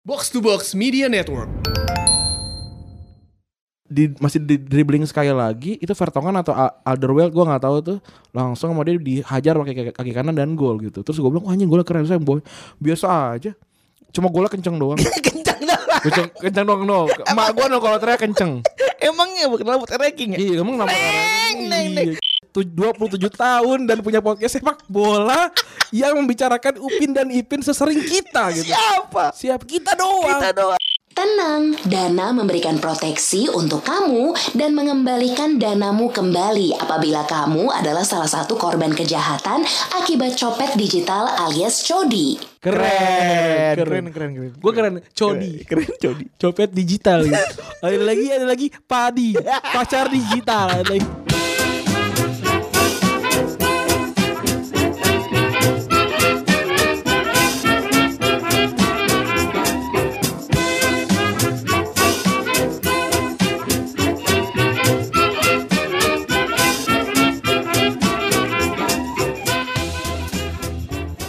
Box to Box Media Network. di masih di dribbling sekali lagi itu Vertonghen atau Al- Alderweireld gue nggak tahu tuh. Langsung sama dia dihajar pakai kaki, kanan dan gol gitu. Terus gue bilang wah anjing golnya keren saya boy. Biasa aja. Cuma golnya kenceng doang. Kencang dah. kenceng kenceng doang no. Emak gue no kalau teriak kenceng. Emangnya bukan rambut ranking ya? iya emang nama neng, neng. Tu- 27 tahun dan punya podcast sepak bola yang membicarakan Upin dan Ipin sesering kita gitu Siapa? siap kita doang Kita doang. Tenang, Dana memberikan proteksi untuk kamu dan mengembalikan danamu kembali apabila kamu adalah salah satu korban kejahatan akibat copet digital alias codi. keren Keren, keren, keren. Gue keren, Codi. Keren codi. Copet digital gitu. Ada lagi, ada lagi padi, pacar digital. Ada lagi.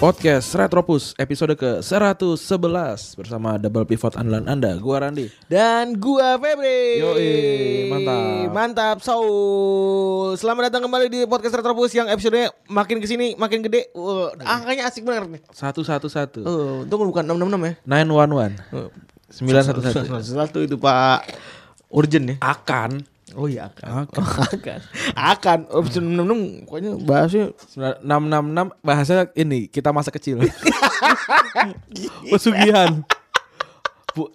Podcast Retropus episode ke 111 bersama double pivot andalan Anda. Gua Randi. Dan gua Febri. Yoi, mantap. Mantap, Saul. Selamat datang kembali di podcast Retropus yang episodenya makin ke sini makin gede. Wah, angkanya asik banget nih. Satu satu satu. Oh, untung bukan 666 ya. Nine one one. Sembilan satu satu. Satu itu Pak Urgent ya. Akan. Oh iya akan. akan. akan. Episode 666 pokoknya bahasnya Enam enam enam bahasa ini kita masa kecil. Pesugihan. Bu,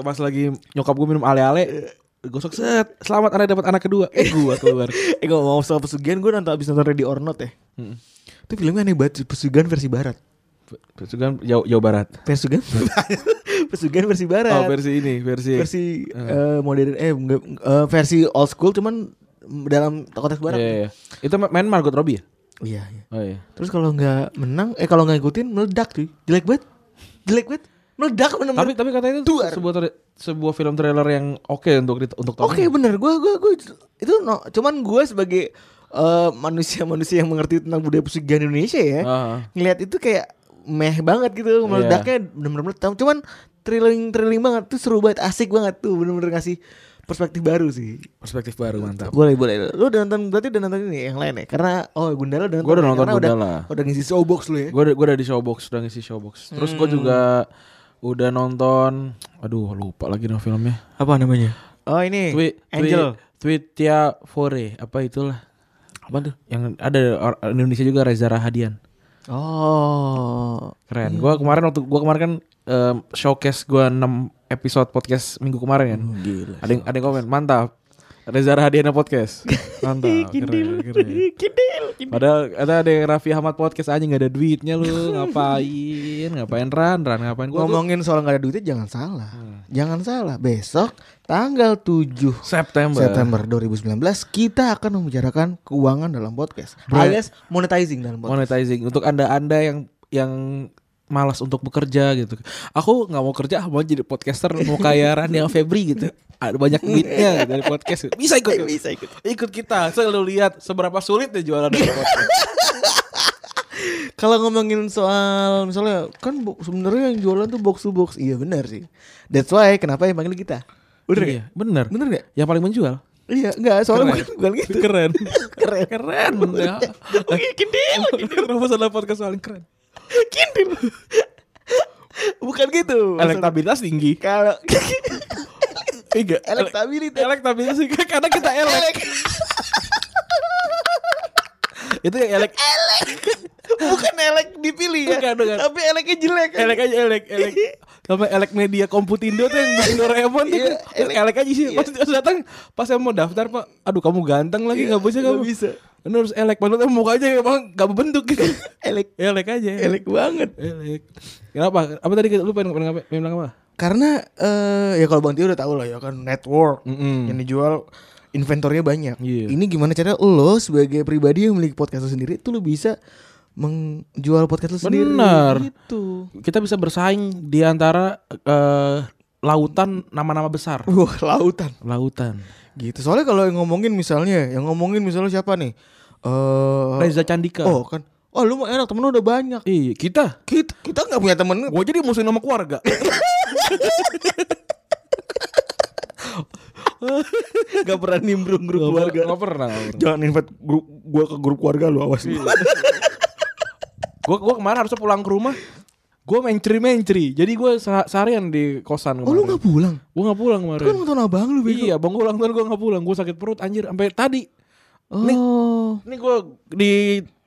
pas lagi nyokap gue minum ale-ale gosok set selamat anda dapat anak kedua eh gua keluar Eh kalau mau soal pesugihan gue nonton abis nonton Ready or Not ya Itu filmnya aneh banget Pesugihan versi barat pesugihan jauh Jawa Barat Pesugihan Pesugihan versi barat. Oh versi ini versi. Versi eh, modern Eh eh, versi old school cuman dalam konteks barat. Iya, iya. itu main Margot Robbie ya? Iya iya. Oh iya. Terus kalau nggak menang Eh kalau nggak ngikutin meledak cuy. Jelek banget. Jelek banget. Meledak bener tapi tapi katanya itu Duar. sebuah sebuah film trailer yang oke untuk di- untuk Oke tonton. bener. Gue gue gue itu no, cuman gue sebagai eh, manusia-manusia yang mengerti tentang budaya pesugihan Indonesia ya Ah. ngelihat itu kayak meh banget gitu meledaknya bener-bener meledak cuman thrilling thrilling banget. Tuh seru banget asik banget tuh. Bener-bener ngasih perspektif baru sih. Perspektif baru mantap. Boleh boleh. Lu udah nonton berarti udah nonton ini yang lain ya? Karena oh Gundala udah nonton Gua udah ya? nonton Karena udah, Gundala. udah ngisi showbox lu ya? Gue gue udah di showbox udah ngisi showbox. Terus gue juga udah nonton aduh lupa lagi nama filmnya. Apa namanya? Oh ini Twi, Angel. Twi, Twitia Fore apa itulah. Apa tuh? Yang ada Indonesia juga Reza Rahadian. Oh. Keren. Gue kemarin waktu gue kemarin kan em, showcase gue 6 episode podcast minggu kemarin kan gila ada yang ada yang komen mantap Reza Rahadian podcast mantap keren, keren. Kidil, kidil. Padahal ada ada yang Raffi Ahmad podcast aja nggak ada duitnya lu ngapain ngapain ran ran ngapain gua tuh Ngomongin soal nggak ada duitnya jangan salah. Jangan salah. Besok tanggal 7 September September 2019 kita akan membicarakan keuangan dalam podcast. Bro. Alias monetizing dalam podcast. monetizing untuk anda anda yang yang malas untuk bekerja gitu aku nggak mau kerja mau jadi podcaster mau kayak yang Febri gitu ada banyak duitnya dari podcast bisa ikut Bisa ikut. ikut kita selalu lihat seberapa sulit ya jualan dari podcast Kalau ngomongin soal misalnya kan sebenarnya yang jualan tuh box to box. Iya benar sih. That's why kenapa yang panggil kita. Bener iya, bener Bener gak? yang paling menjual Iya, enggak, soalnya Keren. bukan, bukan gitu. keren Keren. keren ya. Oke, kindil. Kenapa salah podcast paling keren Kindil. Bukan gitu. elektabilitas tinggi Kalau Enggak elektabilitas elektabilitas tinggi karena kita elek itu yang elek bukan elek dipilih ya, Bukan, bukan. tapi eleknya jelek. elek aja elek elek sama elek media komputindo tuh yang bikin Doraemon tuh Iya, elek, elek. aja sih pas pas datang pas saya mau daftar pak aduh kamu ganteng lagi nggak bisa kamu bisa. Ini harus elek padahal mukanya emang gak berbentuk gitu elek, elek aja elek banget. elek kenapa apa tadi lu pengen pengen, pengen bilang apa Karena eh ya kalau Bang Tio udah tahu lah ya kan network Mm-mm. yang dijual inventornya banyak. Iya. Ini gimana cara lo sebagai pribadi yang memiliki podcast lo sendiri tuh lo bisa menjual podcast lo sendiri Benar. gitu. kita bisa bersaing di antara eh, lautan nama-nama besar Wah, lautan. lautan Gitu. Soalnya kalau yang ngomongin misalnya, yang ngomongin misalnya siapa nih? Eh Reza Candika Oh, kan. Oh lu mah enak temen lu udah banyak. Iya, kita. Kita kita nggak punya temen. Gue jadi musuhin sama keluarga. Gak pernah nimbrung grup keluarga. Gak pernah. Jangan invite grup gua ke grup keluarga lu awas. Gue gua kemarin harusnya pulang ke rumah. Gue mencri mencri. Jadi gue seharian di kosan kemarin. Oh lu gak pulang? Gue gak pulang Kan kemarin. ulang tahun abang lu bego. Iya, bang gue ulang tahun gue gak pulang. Gue sakit perut anjir sampai tadi. Oh. Ini gue di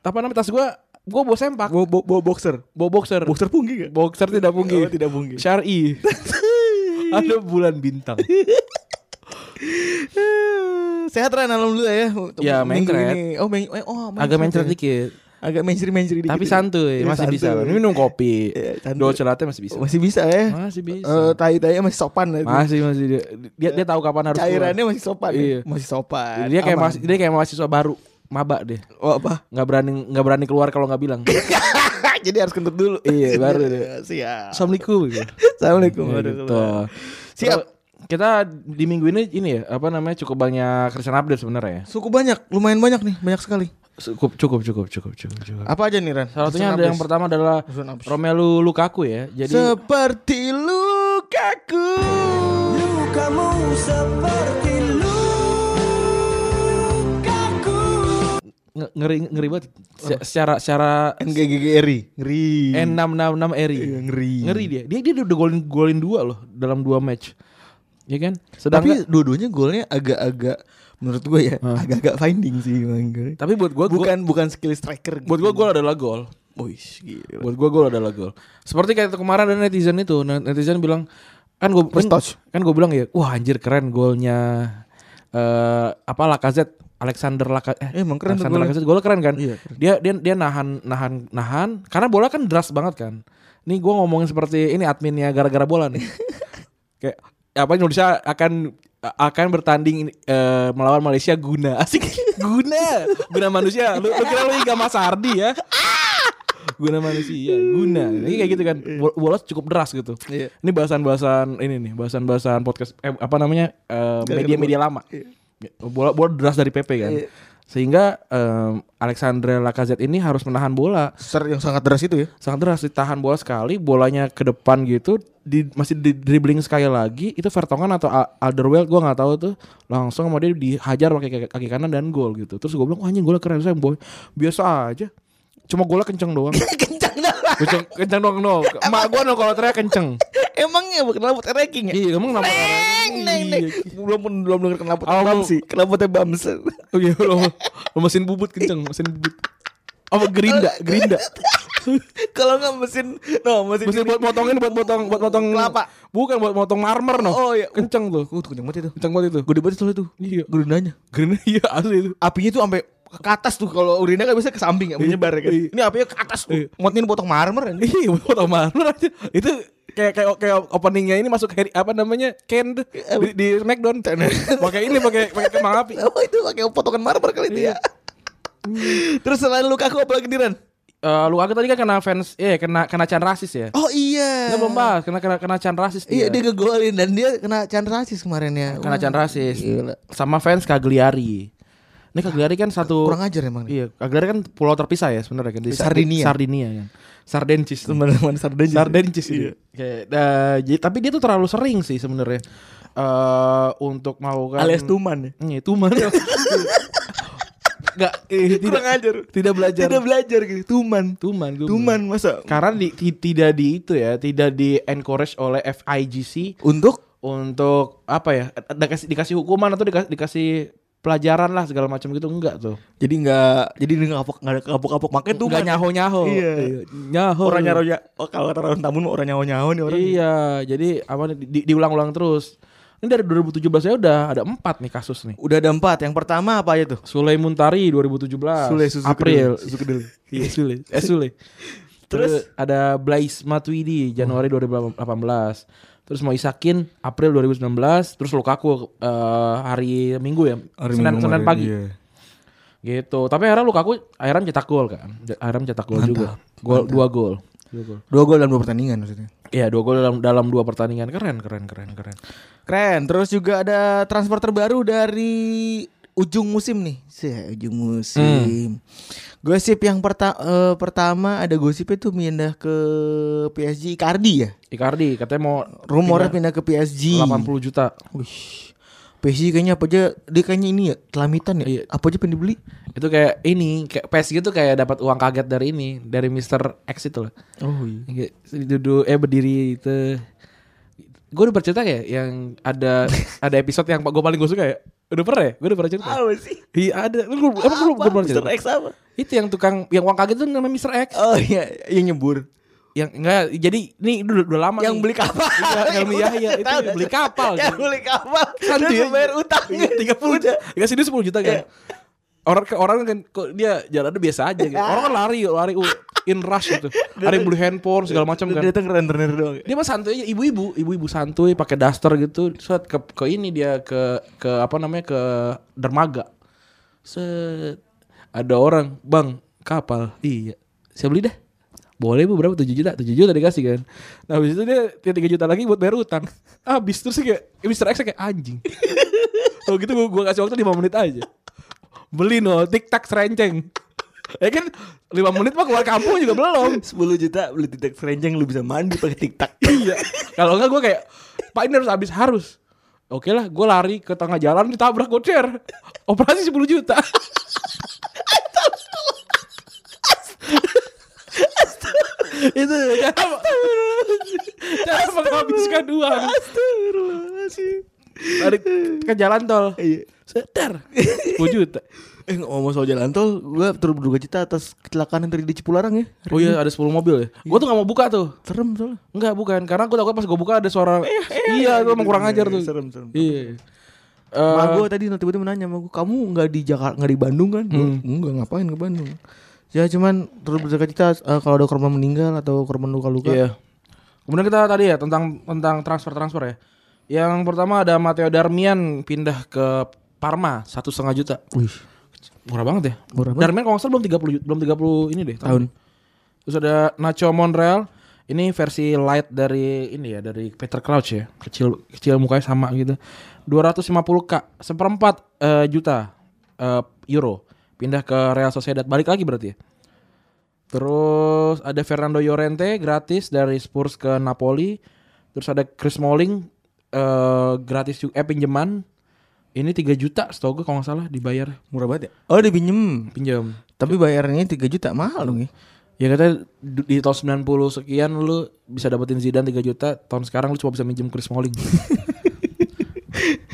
apa namanya tas gue gue bawa sempak. Bawa bawa- bawa boxer. Bawa boxer. Boxer punggi gak? Boxer tidak punggi. Oh, tidak punggi. Syari. Ada bulan bintang. Sehat Ran alhamdulillah ya. Ya, Minggu mencret. Oh, meng eh, oh Agak mencret ya. dikit. Agak mencri mencri dikit. Tapi ya. santuy, Iya, masih bisa. santuy. Minum kopi. Iya, santuy. Dolce latte masih bisa. Masih bisa ya. Masih bisa. Eh, tai-tai masih sopan lah itu. Masih masih dia dia, dia tahu kapan harus Cairannya keluar. masih sopan. Iya. ya? Masih sopan. Dia kayak masih dia kayak mahasiswa baru, maba deh. Oh apa? Nggak berani nggak berani keluar kalau nggak bilang. Jadi harus kentut dulu. Iya, baru deh. Siap. Assalamualaikum. Assalamualaikum. Ya, gitu. Siap. Kita di minggu ini ini ya apa namanya cukup banyak Christian update sebenarnya ya. Suku banyak, lumayan banyak nih, banyak sekali. Cukup cukup cukup cukup cukup cukup. Apa aja nih Ran? Salah satunya ada yang pertama adalah. Romelu Lukaku ya. Jadi Seperti lukaku. Lukamu seperti lukaku. nge- ngeri ngeri banget Se- secara secara NGGRI, ngeri. N666 Eri. Iya, ngeri. Ngeri dia. Dia dia udah golin golin dua loh dalam dua match. Ya kan? Tapi Sedangkan dua-duanya golnya agak-agak menurut gue ya, agak-agak finding sih Bang. tapi buat gua gua- bukan bukan skill striker. buat gua gol adalah gol. Wih, gila. Buat gua gol adalah gol. Seperti kayak kemarin ada netizen itu, netizen bilang kan First kan, kan gua bilang ya, wah anjir keren golnya eh apa Lacazette Alexander Lacazette Eh, emang keren Alexander. Lacazette golnya keren kan? Iya, Dia dia dia nahan nahan nahan karena bola kan deras banget kan. Nih gua ngomongin seperti ini adminnya gara-gara bola nih. Kayak apa Indonesia akan akan bertanding eh, melawan Malaysia guna. Asik. Guna. Guna manusia. Lu, lu kira lu Iga Mas Ardi ya guna manusia. Guna. Ini kayak gitu kan. Bol- bola cukup deras gitu. Iya. ini bahasan-bahasan ini nih bahasan-bahasan podcast eh, apa namanya eh, media-media lama. Bola bola deras dari PP kan. Iya. Sehingga em, Alexandre Lacazette ini harus menahan bola. Ser yang sangat deras itu ya. sangat deras ditahan bola sekali bolanya ke depan gitu di, masih di dribbling sekali lagi itu Vertonghen atau Al- Alderweireld gue nggak tahu tuh langsung sama dia dihajar pakai kaki, kaki kanan dan gol gitu. Terus gue bilang wah anjing golnya keren saya boy. Biasa aja. Cuma golnya kenceng doang. Kencang dah. Kenceng kenceng doang no emak gue no kalau teriak kenceng Emangnya bukan knalpot ranking ya? iya emang nama Neng, neng, neng. Belum belum denger knalpot Oh, Bamsi. Knalpotnya Bams. oh iya lo, mesin bubut kenceng mesin bubut apa gerinda gerinda Kalau nggak mesin, no mesin, mesin buat motongin buat motong buat motong Kelapa. bukan buat motong marmer no Oh iya. kenceng tuh Uh, tuh kenceng banget itu. kenceng banget itu Gede banget soalnya tuh. iya Gerindanya. Gerinda iya asli itu Apinya tuh sampai ke atas tuh kalau urinnya kan bisa ke samping ya menyebar ya kan. Iya. Ini apinya ke atas tuh. Motin potong marmer ini. Iya, potong marmer aja. Itu kayak kayak kayak openingnya ini masuk Harry, apa namanya Ken di, di Smackdown. pakai ini pakai pakai kembang api. Oh itu pakai potongan marmer kali itu ya. Terus selain Lukaku apa lagi nih Ran? Eh lu aku tadi kan kena fans, eh kena kena can rasis ya. Oh iya. Kita belum bahas, kena kena kena can rasis Iya dia. dia ngegolin dan dia kena can rasis kemarin ya. kena Wah, can rasis. Gila. Sama fans Cagliari. Ini Cagliari kan satu Kurang ajar emang nih. Iya, Cagliari kan pulau terpisah ya sebenarnya kan di Sardinia. Sardinia kan. Sardencis. Teman-teman Sarden. Sardencis iya. Kayak, eh, jadi- tapi dia tuh terlalu sering sih sebenarnya. eh untuk melakukan Alias Tuman ya. Iya, Tuman. Enggak, eh, tidak Kurang ajar. tidak belajar. Tidak belajar gitu. Tuman. Tuman, tuman. Tuman masa Karena di, ti- tidak di itu ya, tidak di encourage oleh FIGC untuk untuk apa ya? Dikasih dikasih hukuman atau dikasih, dikasih pelajaran lah segala macam gitu enggak tuh. jadi nggak jadi dia nggak kapok nggak ada kapok kapok makanya tuh Enggak nyaho-nyaho. Iya. Nyaho. orang nyaho ya oh, kalau kata orang tamun mah orang nyaho nyaho nih orang Iya, jadi apa di- di- diulang-ulang terus. Ini dari 2017 ya udah ada empat nih kasus nih. udah ada empat yang pertama apa aja tuh Sule Muntari 2017 Sule Suzuki April. Suzuki. Iya Sule eh Sule Terus ada Blaise Matuidi Januari 2018 Terus mau Isakin April 2019 Terus Lukaku eh, hari Minggu ya? Senin, Senin pagi. iya. Gitu. Tapi akhirnya Lukaku akhirnya cetak gol kan Akhirnya cetak gol juga. Gol Dua gol. Dua gol. Dua gol dalam dua pertandingan maksudnya? Iya dua gol dalam dalam dua pertandingan. Keren keren keren keren. Keren. Terus juga ada transfer terbaru dari ujung musim nih. Se ujung musim. Gosip yang perta- eh, pertama ada gosipnya tuh pindah ke PSG Icardi ya. Icardi katanya mau Rumornya pindah ke PSG. 80 juta. Wih. PSG kayaknya apa aja dia kayaknya ini ya telamitan ya. Iya. Apa aja pengen dibeli? Itu kayak ini kayak PSG tuh kayak dapat uang kaget dari ini dari Mr. X itu loh. Oh iya. Kayak duduk eh berdiri itu. Gue udah bercerita ya yang ada ada episode yang gue paling gue suka ya. Udah pernah ya? Gue udah pernah cerita. Apa sih? Iya ada. Lu emang lu belum pernah cerita? Mr. X apa? Itu yang tukang yang uang kaget tuh namanya Mr. X. Oh iya, yang nyebur. Yang enggak jadi ini udah, udah lama yang nih. beli kapal. Iya, Helmi Yahya itu Tahu, beli kapal. Yang beli kapal. Dan aja. bayar utang. Iya, 30 juta. Enggak sini 10 juta kan. Orang ke orang kan kok dia jalannya biasa aja gitu. Orang kan lari, lari in rush gitu. Ada yang beli handphone segala macam kan. Dia datang render doang. Dia mah santuy aja ibu-ibu, ibu-ibu santuy pakai daster gitu. Set ke ke ini dia ke ke apa namanya ke dermaga. Set ada orang, "Bang, kapal." Iya. Saya beli dah. Boleh bu berapa 7 juta 7 juta dikasih kan Nah habis itu dia 3 juta lagi buat bayar utang Habis terus kayak Mr. X kayak anjing Kalau gitu gue, kasih waktu 5 menit aja Beli no tik tak serenceng Ya kan 5 menit mah keluar kampung juga belum 10 juta beli titik serenceng lu bisa mandi pakai tiktak. iya. Kalau enggak gue kayak Pak ini harus habis harus. Oke lah, gue lari ke tengah jalan ditabrak gocer. Operasi 10 juta. itu cara, cara menghabiskan uang Astagfirullahaladzim. Lari ke jalan tol Iya. sedar 10 juta Eh ngomong soal jalan tol, gue turut berduka cita atas kecelakaan yang terjadi di Cipularang ya. oh iya ada 10 mobil ya gue tuh gak mau buka tuh Serem soalnya. Enggak bukan Karena gue takut pas gue buka ada suara Iya itu emang kurang ajar tuh Serem, serem. Iya Ma Eh, gue tadi tiba-tiba menanya sama gue, kamu nggak di Jakarta, nggak di Bandung kan? Gua, Enggak, ngapain ke Bandung? Ya cuman turut berduka cita eh, kalau ada korban meninggal atau korban luka-luka. Iya. Kemudian kita tadi ya tentang tentang transfer transfer ya. Yang pertama ada Matteo Darmian pindah ke Parma satu setengah juta. Wih, Murah banget ya. Murah banget. Darmian kalau nggak salah belum 30 ju- belum 30 ini deh Tahun. Terus ada Nacho Monreal. Ini versi light dari ini ya dari Peter Crouch ya. Kecil kecil mukanya sama gitu. 250k seperempat eh, juta eh, euro pindah ke Real Sociedad. Balik lagi berarti ya. Terus ada Fernando Llorente gratis dari Spurs ke Napoli. Terus ada Chris Smalling eh gratis juga eh pinjaman. Ini 3 juta setahu gue kalau nggak salah dibayar murah banget ya? Oh dipinjem. pinjam. Tapi bayarnya 3 juta mahal dong ya. Ya katanya di tahun 90 sekian lu bisa dapetin Zidane 3 juta, tahun sekarang lu cuma bisa minjem Chris Smalling.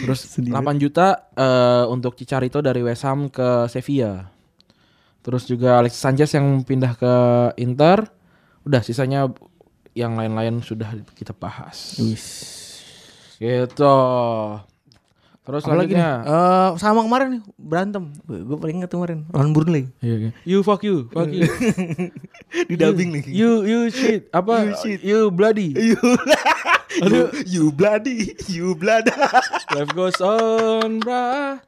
Terus 8 juta eh, untuk Cicarito dari West Ham ke Sevilla. Terus juga Alexis Sanchez yang pindah ke Inter. Udah sisanya yang lain-lain sudah kita bahas. Gitu. Terus Apalagi nih? selanjutnya Eh, sama kemarin nih berantem. Gue paling inget kemarin lawan Burnley. Iya, iya. You fuck you, fuck you. Di dubbing nih. You you shit apa? You shit. You bloody. You, you, you bloody, you blood. Life goes on, brah.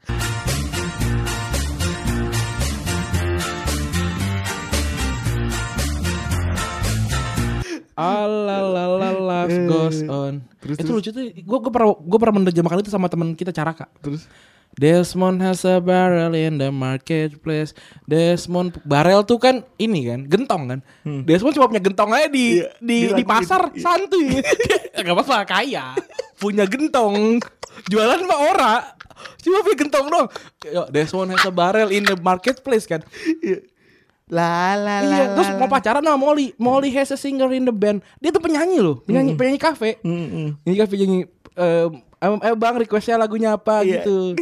Alalala life goes on. itu lucu tuh. Gue gue pernah gue pernah menerjemahkan itu sama teman kita Caraka. Terus Desmond has a barrel in the marketplace. Desmond barrel tuh kan ini kan gentong kan. Desmond cuma punya gentong aja di Iya, di, di pasar gitu. santuy. Gak apa-apa kaya. Punya gentong. Jualan mah ora. Cuma punya gentong dong. Yo, Desmond has a barrel in the marketplace kan. La la la. iya, terus mau pacaran sama Molly. Molly has a singer in the band. Dia tuh penyanyi loh, penyanyi penyanyi kafe. Mm-mm. Ini kafe nyanyi eh Bang requestnya lagunya apa Iya. gitu.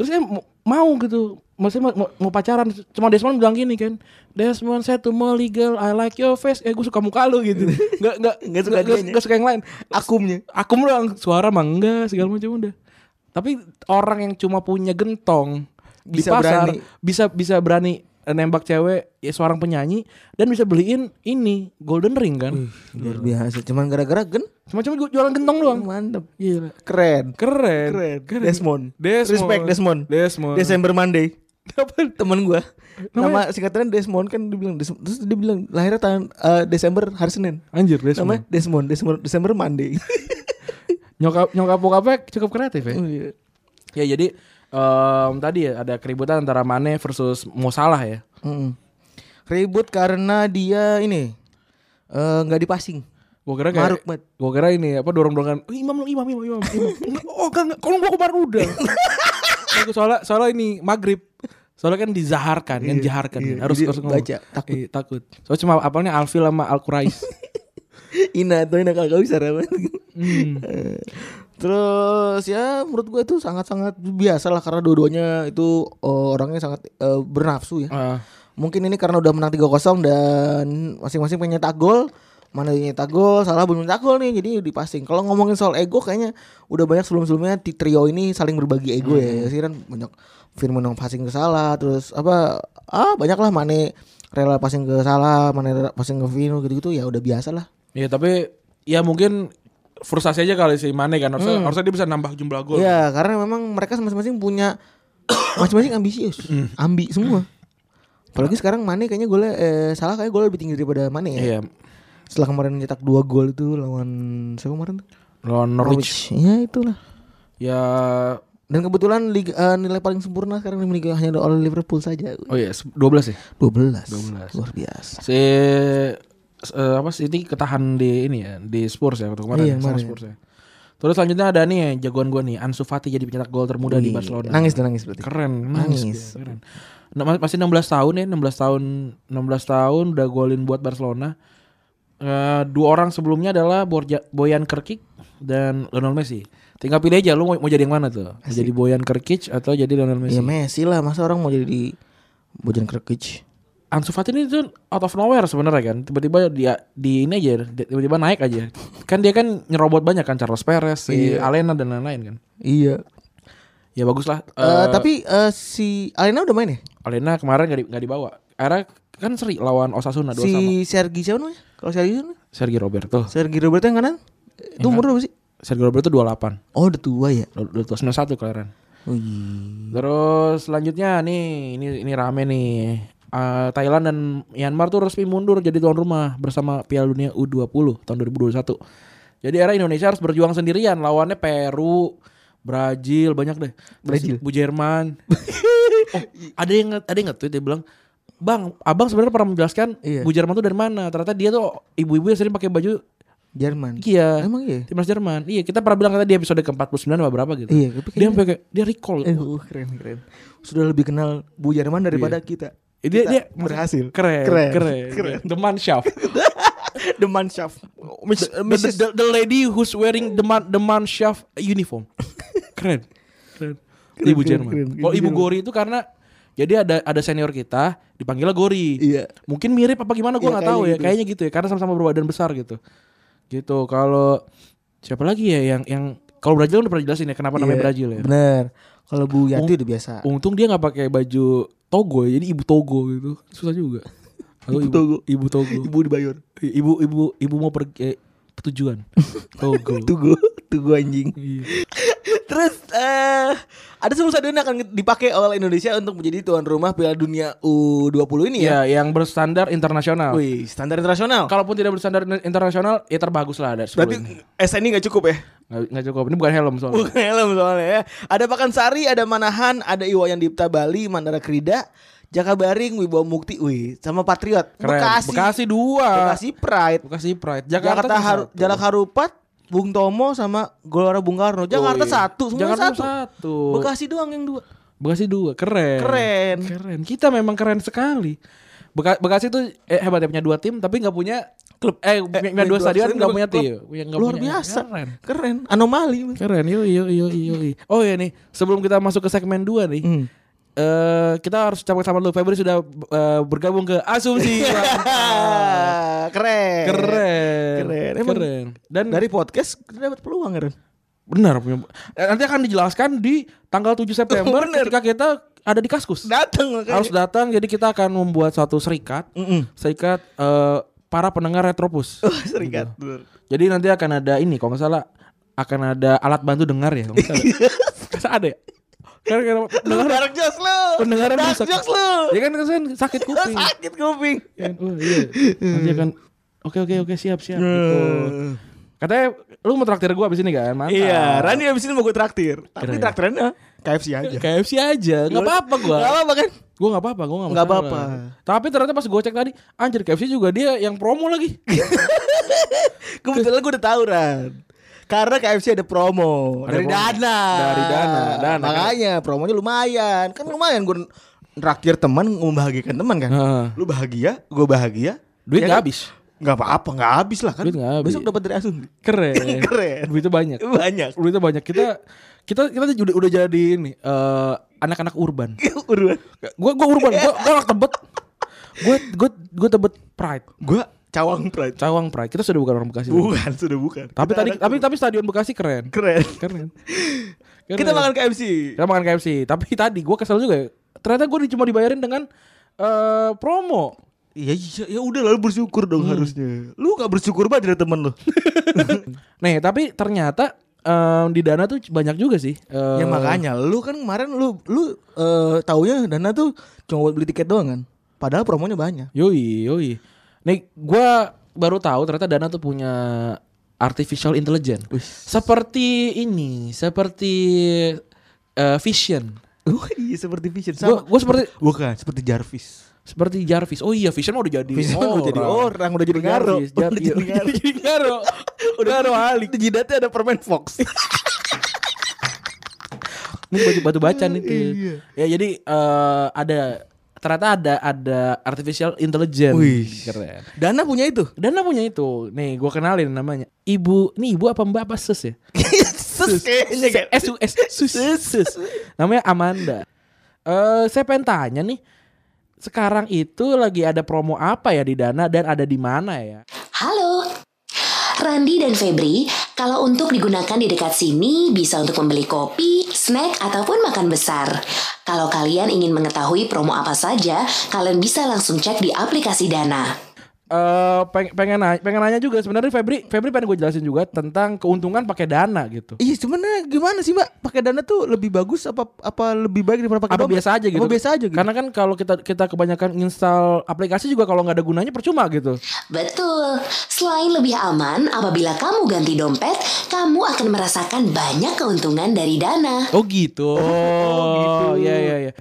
Terus saya mau, gitu. Maksudnya mau, mau, mau pacaran Cuma Desmond bilang gini kan Desmond saya tuh Molly girl I like your face Eh gue suka muka lu gitu Gak, gak, Nggak suka gak, gak suka yang lain Akumnya. Akum doang Suara mah enggak Segala macam udah Tapi orang yang cuma punya gentong Bisa Di pasar berani. Bisa bisa berani nembak cewek ya seorang penyanyi dan bisa beliin ini golden ring kan Luar biasa. Cuman gara-gara gen. cuma cuma jualan gentong doang Mantep. Gila. Keren. keren Keren. Desmond. Desmond Respect Desmond. Desmond Desember Monday. Apa? Temen. Namanya- Nama singkatannya Desmond kan dibilang Des- terus dia bilang lahirnya tahun eh, Desember hari Senin. Anjir Desmond. Namanya Desmond, Desember Desember Monday. Nyokap nyokap bokapnya cukup kreatif ya. Oh, iya. Ya jadi em, tadi ya ada keributan antara Mane versus Mo Salah ya. Mm-mm. Ribut karena dia ini eh, nggak dipasing. Gue kira kayak Maruk, Mat. Gue kira ini apa dorong-dorongan "Oh, Imam lu imam imam imam imam Oh enggak Kalau gue kemarin udah soalnya soalnya ini maghrib Soalnya kan dizaharkan kan jaharkan kan. Harus harus ngomong. baca, takut. Iya, takut Soalnya cuma apalnya Alfil sama Al Quraish Ina tuh Ina kagak bisa Raman. hmm. Terus ya menurut gue itu sangat-sangat biasa lah karena dua-duanya itu eh, orangnya sangat eh, bernafsu ya. Ah, Mungkin ini karena udah menang 3-0 dan masing-masing pengen nyetak gol. Mana yang nyetak gol, salah belum nyetak gol nih jadi dipasing. Kalau ngomongin soal ego kayaknya udah banyak sebelum-sebelumnya di trio ini saling berbagi ego ya. Ya sih kan banyak Firman yang passing ke salah terus apa ah banyak lah Mane rela passing ke salah, Mane rela passing ke Vino gitu-gitu ya udah biasa lah. Iya tapi Ya mungkin Frustasi aja kali si Mane kan Harusnya, harusnya dia bisa nambah jumlah gol Iya, karena memang mereka masing-masing punya masing-masing ambisius, ambi semua. Apalagi sekarang Mane kayaknya golnya eh, salah kayak gol lebih tinggi daripada Mane ya. Iya Setelah kemarin nyetak dua gol itu lawan siapa kemarin tuh? Lawan Norwich Ya itulah. Ya Dan kebetulan liga, eh, nilai paling sempurna sekarang dimiliki hanya oleh Liverpool saja. Oh iya 12 ya 12. Luar biasa. si eh, apa sih ini ketahan di ini ya di Spurs ya waktu kemarin Iya, sama. Spurs ya. Terus selanjutnya ada nih ya, jagoan gua nih Ansu Fati jadi pencetak gol termuda di Wih, Barcelona. Nangis tuh nangis berarti. Keren, Nangis. nangis. dia, Keren. Nah, ma- masih 16 tahun ya, 16 tahun 16 tahun udah golin buat Barcelona. Eh, dua orang sebelumnya adalah Borja, Boyan Krkic dan Lionel Messi. Tinggal pilih aja lu mau, mau jadi yang mana tuh? Mau jadi Boyan Krkic atau jadi Lionel Messi? Ya Messi lah, masa orang mau jadi Bojan Krkic. Ansu Fati ini tuh out of nowhere sebenarnya kan tiba-tiba dia di ini aja tiba-tiba naik aja kan dia kan nyerobot banyak kan Carlos Perez si Alena dan lain-lain kan Iya. ya bagus lah Eh, Eh, tapi eh, si Alena udah main ya? Alena kemarin gak, di- nggak dibawa akhirnya kan seri lawan Osasuna dua si sama Sergi siapa namanya? Kalau Sergi siapa? Sergio Roberto Sergi Roberto yang kanan? Itu umur berapa sih? Sergio Roberto 28 Oh udah tua ya. Udah tua 91 kelahiran Oh iya. Terus selanjutnya nih ini ini rame nih. Eh, Thailand dan Myanmar tuh resmi mundur jadi tuan rumah bersama Piala Dunia U20 tahun 2021. Jadi era Indonesia harus berjuang sendirian lawannya Peru, Brazil banyak deh. Brazil. Bu Jerman. oh, ada yang ada yang nge-tweet dia bilang, "Bang, Abang sebenarnya pernah menjelaskan Iya. Bu Jerman tuh dari mana? Ternyata dia tuh ibu-ibu yang sering pakai baju Jerman. iya. Emang iya? Timnas Jerman. Iya, kita pernah bilang kata di episode ke-49 apa berapa gitu. Iya, Dia sampai kayak dia recall. Eh, uh, keren keren. Sudah lebih kenal Bu Jerman daripada kita. Eh, dia, dia berhasil. Keren, Keren, keren, keren. The Mannschaft. The Mannschaft. Miss, the, the, the, the lady who's wearing the man, the Mannschaft uniform. keren. Keren. Keren, Ibu keren, Jerman. keren. Kalau Ibu. Gori itu karena jadi ada ada senior kita dipanggilnya Gori. Iya. Mungkin mirip apa gimana Iya, gua nggak tahu kayaknya ya. gitu. Kayaknya gitu ya karena sama-sama berbadan besar gitu. Gitu. Kalau siapa lagi ya yang yang kalau Brazil udah pernah jelasin ya kenapa namanya Iya, Brazil ya. Bener. Kalau Bu Yati udah biasa. Untung dia nggak pakai baju Togo ya, jadi ibu Togo gitu. Susah juga. Atau Ibu Togo. Ibu Togo. Ibu dibayar. Ibu ibu ibu mau pergi eh, tujuan. Togo. Tugu, tugu anjing. Iya. Terus eh ada sepuluh stadion yang akan dipakai oleh Indonesia untuk menjadi tuan rumah Piala Dunia U20 ini ya. Ya, yang berstandar internasional. Wih, standar internasional. Kalaupun tidak berstandar internasional, ya terbagus lah ada. Berarti SNI nggak cukup ya? nggak cukup. Ini bukan helm soalnya. Bukan helm soalnya ya. Ada Pakansari, ada Manahan, ada Iwayan Dipta Bali, Mandara Krida, Jakabaring, Wibawa Mukti, wih, sama Patriot. Keren. Bekasi, Bekasi dua. Bekasi Pride, Bekasi Pride. Jakarta, Jakarta, Haru. Jalak Harupat, Bung Tomo sama Gelora Bung Karno. Jakarta Oh, iya. satu, semua Jakarta satu. satu. Bekasi doang yang dua. Bekasi dua. Keren. Keren. Keren. Kita memang keren sekali. Beka- Bekasi tuh eh, hebat ya punya dua tim tapi nggak punya klub. Eh, punya, punya dua stadion nggak punya tim. Luar punya- biasa. Keren. Keren. Anomali. Keren. Yo yo yo yo. Oh ya nih, sebelum kita masuk ke segmen 2 nih. Hmm. eh kita harus ucapkan selamat dulu Febri sudah eh, bergabung ke Asumsi. Keren. keren. Keren. Emang Keren. Dan Dari podcast kita dapat peluang kan? benar punya eh, nanti akan dijelaskan di tanggal 7 September Bener. ketika kita ada di Kaskus. Datang. Harus datang jadi kita akan membuat suatu serikat. Mm-mm. Serikat eh, para pendengar Retropus. Oh, serikat. Bener. Jadi nanti akan ada ini kalau nggak salah akan ada alat bantu dengar ya kalau nggak salah. Masa ada ya? Karena karena pendengar dark jokes lu. pendengaran Dark jokes lu. Ya kan kan sakit kuping. Sakit kuping. Kan, oh, iya. Nanti akan oke oke oke siap siap gitu. Katanya lu mau traktir gue abis ini kan? Mantap. Iya, Rani abis ini mau gue traktir. Tapi Keren. traktirannya KFC aja. KFC aja, nggak apa-apa gue. Gak apa-apa kan? Gue nggak apa-apa, gue nggak apa-apa. Tapi ternyata pas gue cek tadi, anjir KFC juga dia yang promo lagi. Kebetulan gue udah tahu Ran. Karena KFC ada promo Ada dari promo. dana. Dari Dana, Dana. Makanya promonya lumayan. Kan lumayan gue traktir teman membahagiakan teman kan. Heeh. Lu bahagia, gue bahagia. Duit Ya nggak kan? habis. Nggak apa-apa, nggak habis lah kan. Duit nggak habis. Besok dapat dari Asun. Keren. Keren. Duitnya banyak. Banyak. Duitnya banyak. Kita kita kita udah udah jadi ini eh, anak-anak urban. Uruan. Gue gue urban, gue gue anak tebet. Gue gue gue tebet pride. Gue cawang pride. Cawang pride. Kita sudah bukan orang Bekasi. Bukan, sudah bukan. Tapi Kita tadi tapi tapi stadion Bekasi keren. keren. Keren. Keren. Kita makan KFC. kita makan KFC. Tapi tadi gue kesel juga. ya. Ternyata gue cuma dibayarin dengan eh, promo. Iya, iya, ya udah lalu bersyukur dong harusnya. Lu gak bersyukur banget dari temen lu. Nih, tapi ternyata em, di Dana tuh banyak juga sih. eh, ya makanya lu kan kemarin lu lu eh taunya dana tuh cuma buat beli tiket doang kan. Padahal promonya banyak. Yoi, yoi. Nih, gue baru tahu ternyata Dana tuh punya artificial intelligence. Seperti ini, seperti eh, Vision. Oh iya seperti Vision Gue gue seperti Bukan, seperti Jarvis. Seperti Jarvis. Oh iya, Vision mah udah jadi Vision udah jadi orang, udah jadi ngaro. Jarvis, Jar- Udah jadi ngaro. udah jadi ngaro. Udah ngaro alik. Di jidatnya ada permen Fox. Ini batu batu bacan itu. Iya. Ya jadi eh, ada ternyata ada ada artificial intelligence. Wih. Keren. Dana punya itu. Dana punya itu. Nih, gua kenalin namanya. Ibu, nih ibu apa Mbak apa Sus ya? Sus kayaknya. S U S Sus. Sus. Namanya Amanda. Eh, saya pengen tanya nih. Sekarang itu lagi ada promo apa ya di Dana dan ada di mana ya? Halo. Randi dan Febri, kalau untuk digunakan di dekat sini bisa untuk membeli kopi, snack, ataupun makan besar. Kalau kalian ingin mengetahui promo apa saja, kalian bisa langsung cek di aplikasi Dana. Eh peng- pengen nanya, pengen nanya juga sebenarnya Febri Febri pengen gue jelasin juga tentang keuntungan pakai Dana gitu. Iya sebenarnya gimana sih mbak? Pakai dana tuh lebih bagus apa apa lebih baik daripada pakai apa dompet? biasa aja gitu. Apa biasa aja gitu? Karena kan kalau kita kita kebanyakan install aplikasi juga kalau nggak ada gunanya percuma gitu. Betul, selain lebih aman, apabila kamu ganti dompet, kamu akan merasakan banyak keuntungan dari Dana. Oh gitu. Oh, Iya iya iya.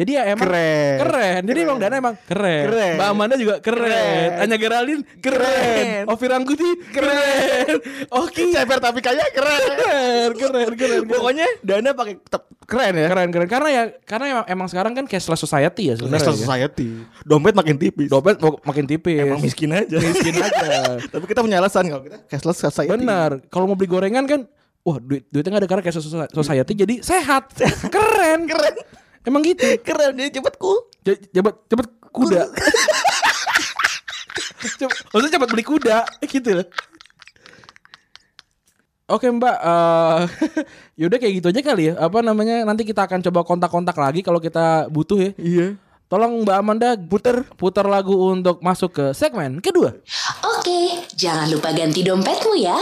Jadi ya emang Keren. keren. Jadi emang Dana emang keren. Keren. Mbak Amanda juga keren. Keren. Anya Geraldine keren. Keren. Ovi Rangkuti keren. Oke. Ceper tapi kaya keren. Keren, keren, keren. Pokoknya dana pakai tetap keren ya. keren keren karena ya karena emang, emang sekarang kan cashless society ya sebenarnya. National ya. Society. Dompet makin tipis. Dompet mak- makin tipis. Emang miskin aja. Miskin aja. Tapi kita punya alasan kalau kita cashless society. Benar. Kalau mau beli gorengan kan, wah duit duitnya nggak ada karena cashless soci- society jadi sehat. Keren. Keren. Emang gitu. Keren jadi cepet cool. J- Cepet cepet kuda. Cepet, maksudnya cepet beli kuda gitu loh. Oke mbak, eh yaudah kayak gitu aja kali ya. Apa namanya? Nanti kita akan coba kontak-kontak lagi kalau kita butuh ya. Iya. Tolong Mbak Amanda puter putar lagu untuk masuk ke segmen kedua. Oke, jangan lupa ganti dompetmu ya.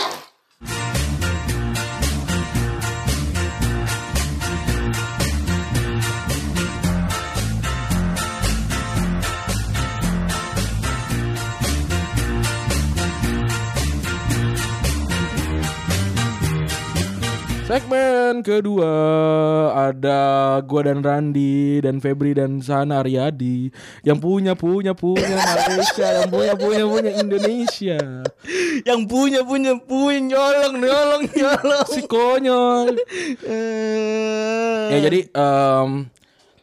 Segmen kedua ada gua dan Randi dan Febri dan Sana Aryadi yang punya punya punya Malaysia yang punya punya punya Indonesia Yang punya punya punya nyolong nyolong nyolong. si konyol ya jadi em,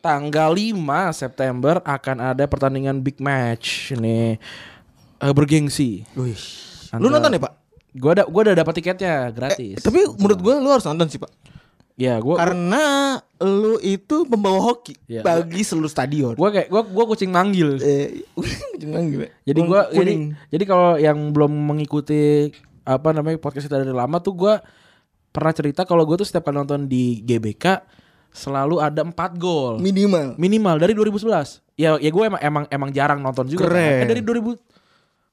tanggal 5 September akan ada pertandingan big match nih eh, bergengsi Wih. Lu nonton ya, Pak? Gua ada gua udah dapat tiketnya gratis Tapi menurut gua lu harus nonton sih, Pak. ya gua Karena lu itu pembawa hoki Iya. bagi seluruh stadion. gua kayak gua gua kucing manggil eh, cuma gimana? Jadi gua jadi jadi kalau yang belum mengikuti apa namanya podcast kita dari lama tuh gua pernah cerita kalau gua tuh setiap kali nonton di GBK selalu ada 4 gol minimal. minimal dari 2011. Ya ya gue emang emang emang jarang nonton juga. Keren. kan. Eh, dari 2000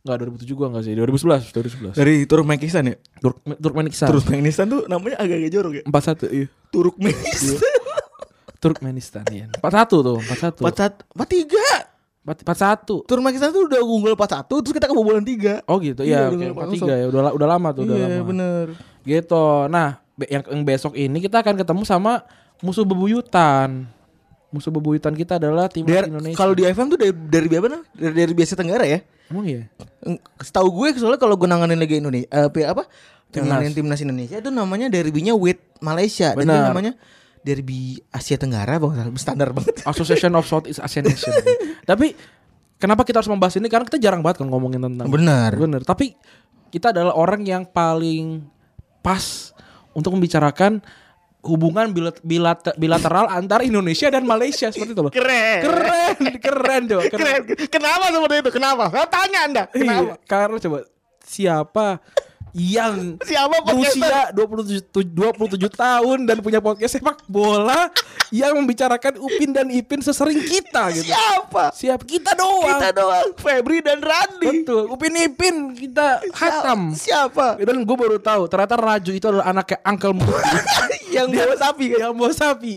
Enggak 2007 gua enggak sih 2011 2011. Dari Turkmenistan ya? Turk Turkmenistan. Turkmenistan tuh namanya agak-agak jorok ya. 41 iya. Turkmenistan. Turkmenistan iya. 41 tuh 41. Empat satu, empat tiga. Empat empat satu. Turun Pakistan tuh udah unggul 4-1 terus kita kebobolan 3. Oh gitu Iya, ya, langsung. tiga ya, udah udah lama tuh, udah Iya, lama. bener. Gitu. Nah, yang, yang besok ini kita akan ketemu sama musuh bebuyutan. Musuh bebuyutan kita adalah tim Der- Indonesia. kalau di FM tuh dari dari apa namanya? Dari dari biasa Tenggara ya. emang iya. Setahu gue soalnya kalau gue nanganin Liga Indonesia pi- apa? Timnas. Timnas Indonesia itu namanya derbynya with Malaysia dan Benar. itu namanya derby Asia Tenggara bang standar banget. Association of Southeast Asian Nation. Tapi kenapa kita harus membahas ini? Karena kita jarang banget kan ngomongin tentang. Benar. Bener. Tapi kita adalah orang yang paling pas untuk membicarakan hubungan bilat- bilat- bilateral antara Indonesia dan Malaysia seperti itu loh. Keren. Keren, keren coba. Keren. Kenapa seperti itu? Kenapa? Saya tanya Anda. Iya, karena coba siapa yang Siapa berusia 27, 27 tahun dan punya podcast sepak bola yang membicarakan Upin dan Ipin sesering kita gitu. Siapa? Siap kita doang. Kita doang. Febri dan Randi. Betul. Upin Ipin kita hatam. Siapa? Dan gue baru tahu ternyata Raju itu adalah anaknya Uncle Mutu. Yang bawa sapi kan? yang bawa sapi.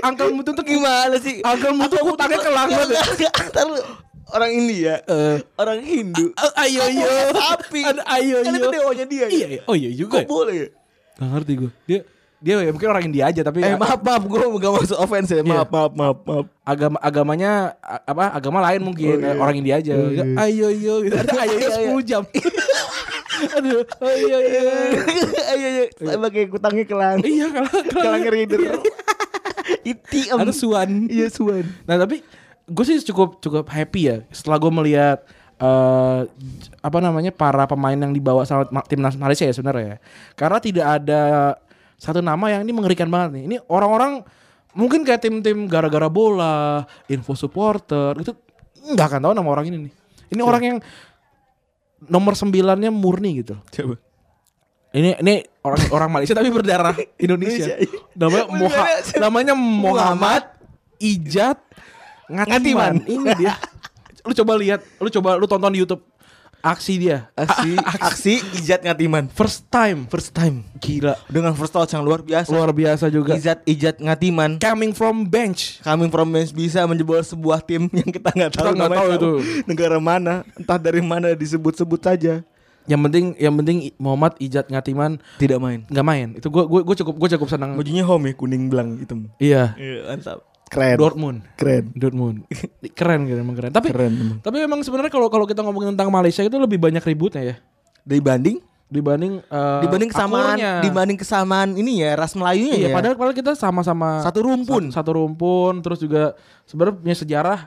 Uncle Mutu tuh Gimana sih? Uncle Mutu utangnya ke langit ya. Ntar lu, orang India, Eh. orang Hindu. Ayo yo. sapi. Ada ayo Kan itu dewanya dia. Iya, iya. Oh iya juga. Kok ya? boleh ya? Gak ngerti gue. Dia dia ya mungkin orang India aja tapi Eh maaf maaf gue gak masuk offense ya Maaf maaf maaf maaf agama agamanya apa agama lain mungkin Oh, iya. orang India aja. Ayo yo gitu. Ada ayo yo Iya, iya. 10 jam. Aduh, ayo yo. Ayo ayo Sebagai kutangnya kelang Iya kalau Kelang reader Iti om ada suan. Iya suan Nah tapi gue sih cukup cukup happy ya setelah gue melihat eh apa namanya para pemain yang dibawa sama ma- timnas Malaysia ya sebenarnya ya. Karena tidak ada satu nama yang ini mengerikan banget nih. Ini orang-orang mungkin kayak tim-tim gara-gara bola, info supporter itu nggak akan tahu nama orang ini nih. Ini orang yang nomor sembilannya murni gitu. Coba Ini ini orang orang Malaysia tapi berdarah Indonesia. Iya. namanya Moha, Gimana? namanya Muhammad Ijat Ngatiman. Ini dia. Lu coba lihat, lu coba lu tonton di YouTube aksi dia. Aksi Aksi Ijat Ngatiman First time, First time gila. Dengan first touch yang luar biasa Luar biasa juga. Ijat Ijat Ngatiman Coming from bench. Coming from bench bisa menjebol sebuah tim yang kita nggak tahu Kita namanya tahu itu. negara mana entah dari mana disebut-sebut saja Yang penting yang penting Muhammad Ijat Ngatiman tidak main nggak main. Itu gua gua, gua cukup gua cukup senang. bajunya home ya kuning belang hitam Iya. iya mantap keren Dortmund. keren Dortmund. keren keren emang keren. Tapi keren emang. tapi memang sebenarnya kalau kalau kita ngomongin tentang Malaysia itu lebih banyak ributnya ya dibanding dibanding eh, dibanding kesamaan akurnya. dibanding kesamaan ini ya ras Melayunya Iya, ya padahal padahal kita sama-sama Satu rumpun. Satu, satu rumpun, terus juga sebenarnya punya sejarah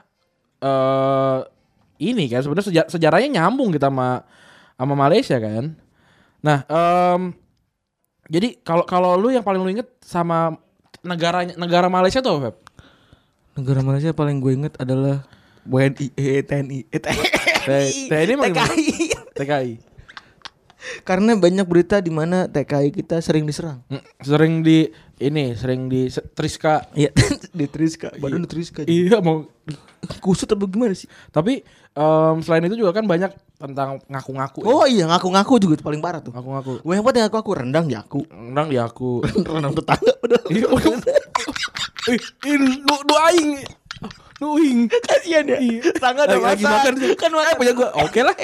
eh ini kan sebenarnya seja- sejarahnya nyambung kita sama sama Malaysia kan. Nah, em, jadi kalau kalau lu yang paling lu inget sama negara negara Malaysia tuh apa, Feb? Negara Malaysia paling gue inget adalah WNI eh, TNI eh, TNI TNI? TKI TKI. karena banyak berita di mana TKI kita sering diserang Mm, Sering di ini, sering di Triska. Iya, di Triska, badan di Triska. Iya mau Kusut apa gimana sih? tapi em, selain itu juga kan banyak tentang ngaku-ngaku. ya. Oh iya, ngaku-ngaku juga itu paling parah tuh. ngaku-ngaku. Gue yang paling ngaku-ngaku rendang ya aku. Rendang di aku. rendang tetangga padahal. Iya, Ih, ih, lu lu aing. Lu ing. Kasihan ya. Tetangga ada Lagi, makan. Kan makan. Eh, punya gua. Oke lah.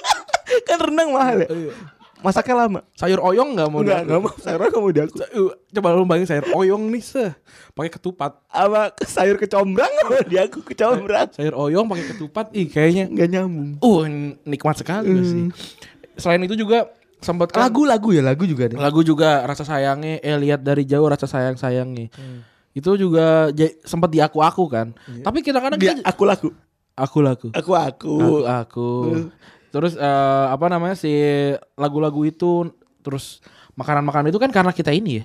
kan rendang mahal ya. Iya. Masaknya lama. Sayur oyong enggak mau Enggak, aku? mau. Sayurnya kamu di aku. Sa- uh, Coba lu bayangin sayur oyong nih seh. Pakai ketupat. Apa sayur kecombrang sama di aku kecombrang. Sayur oyong pakai ketupat. Ih, kayaknya Enggak nyambung. uh nikmat sekali gak sih. Selain itu juga sempat kan Lagu-lagu ya, lagu juga deh. lagu juga rasa sayangnya eh lihat dari jauh rasa sayang sayangnya. Itu juga sempat di aku-aku kan. Tapi kadang-kadang Dia aku lagu. aku laku. Aku aku. aku aku terus eh, apa namanya si lagu-lagu itu terus makanan-makanan itu kan karena kita ini ya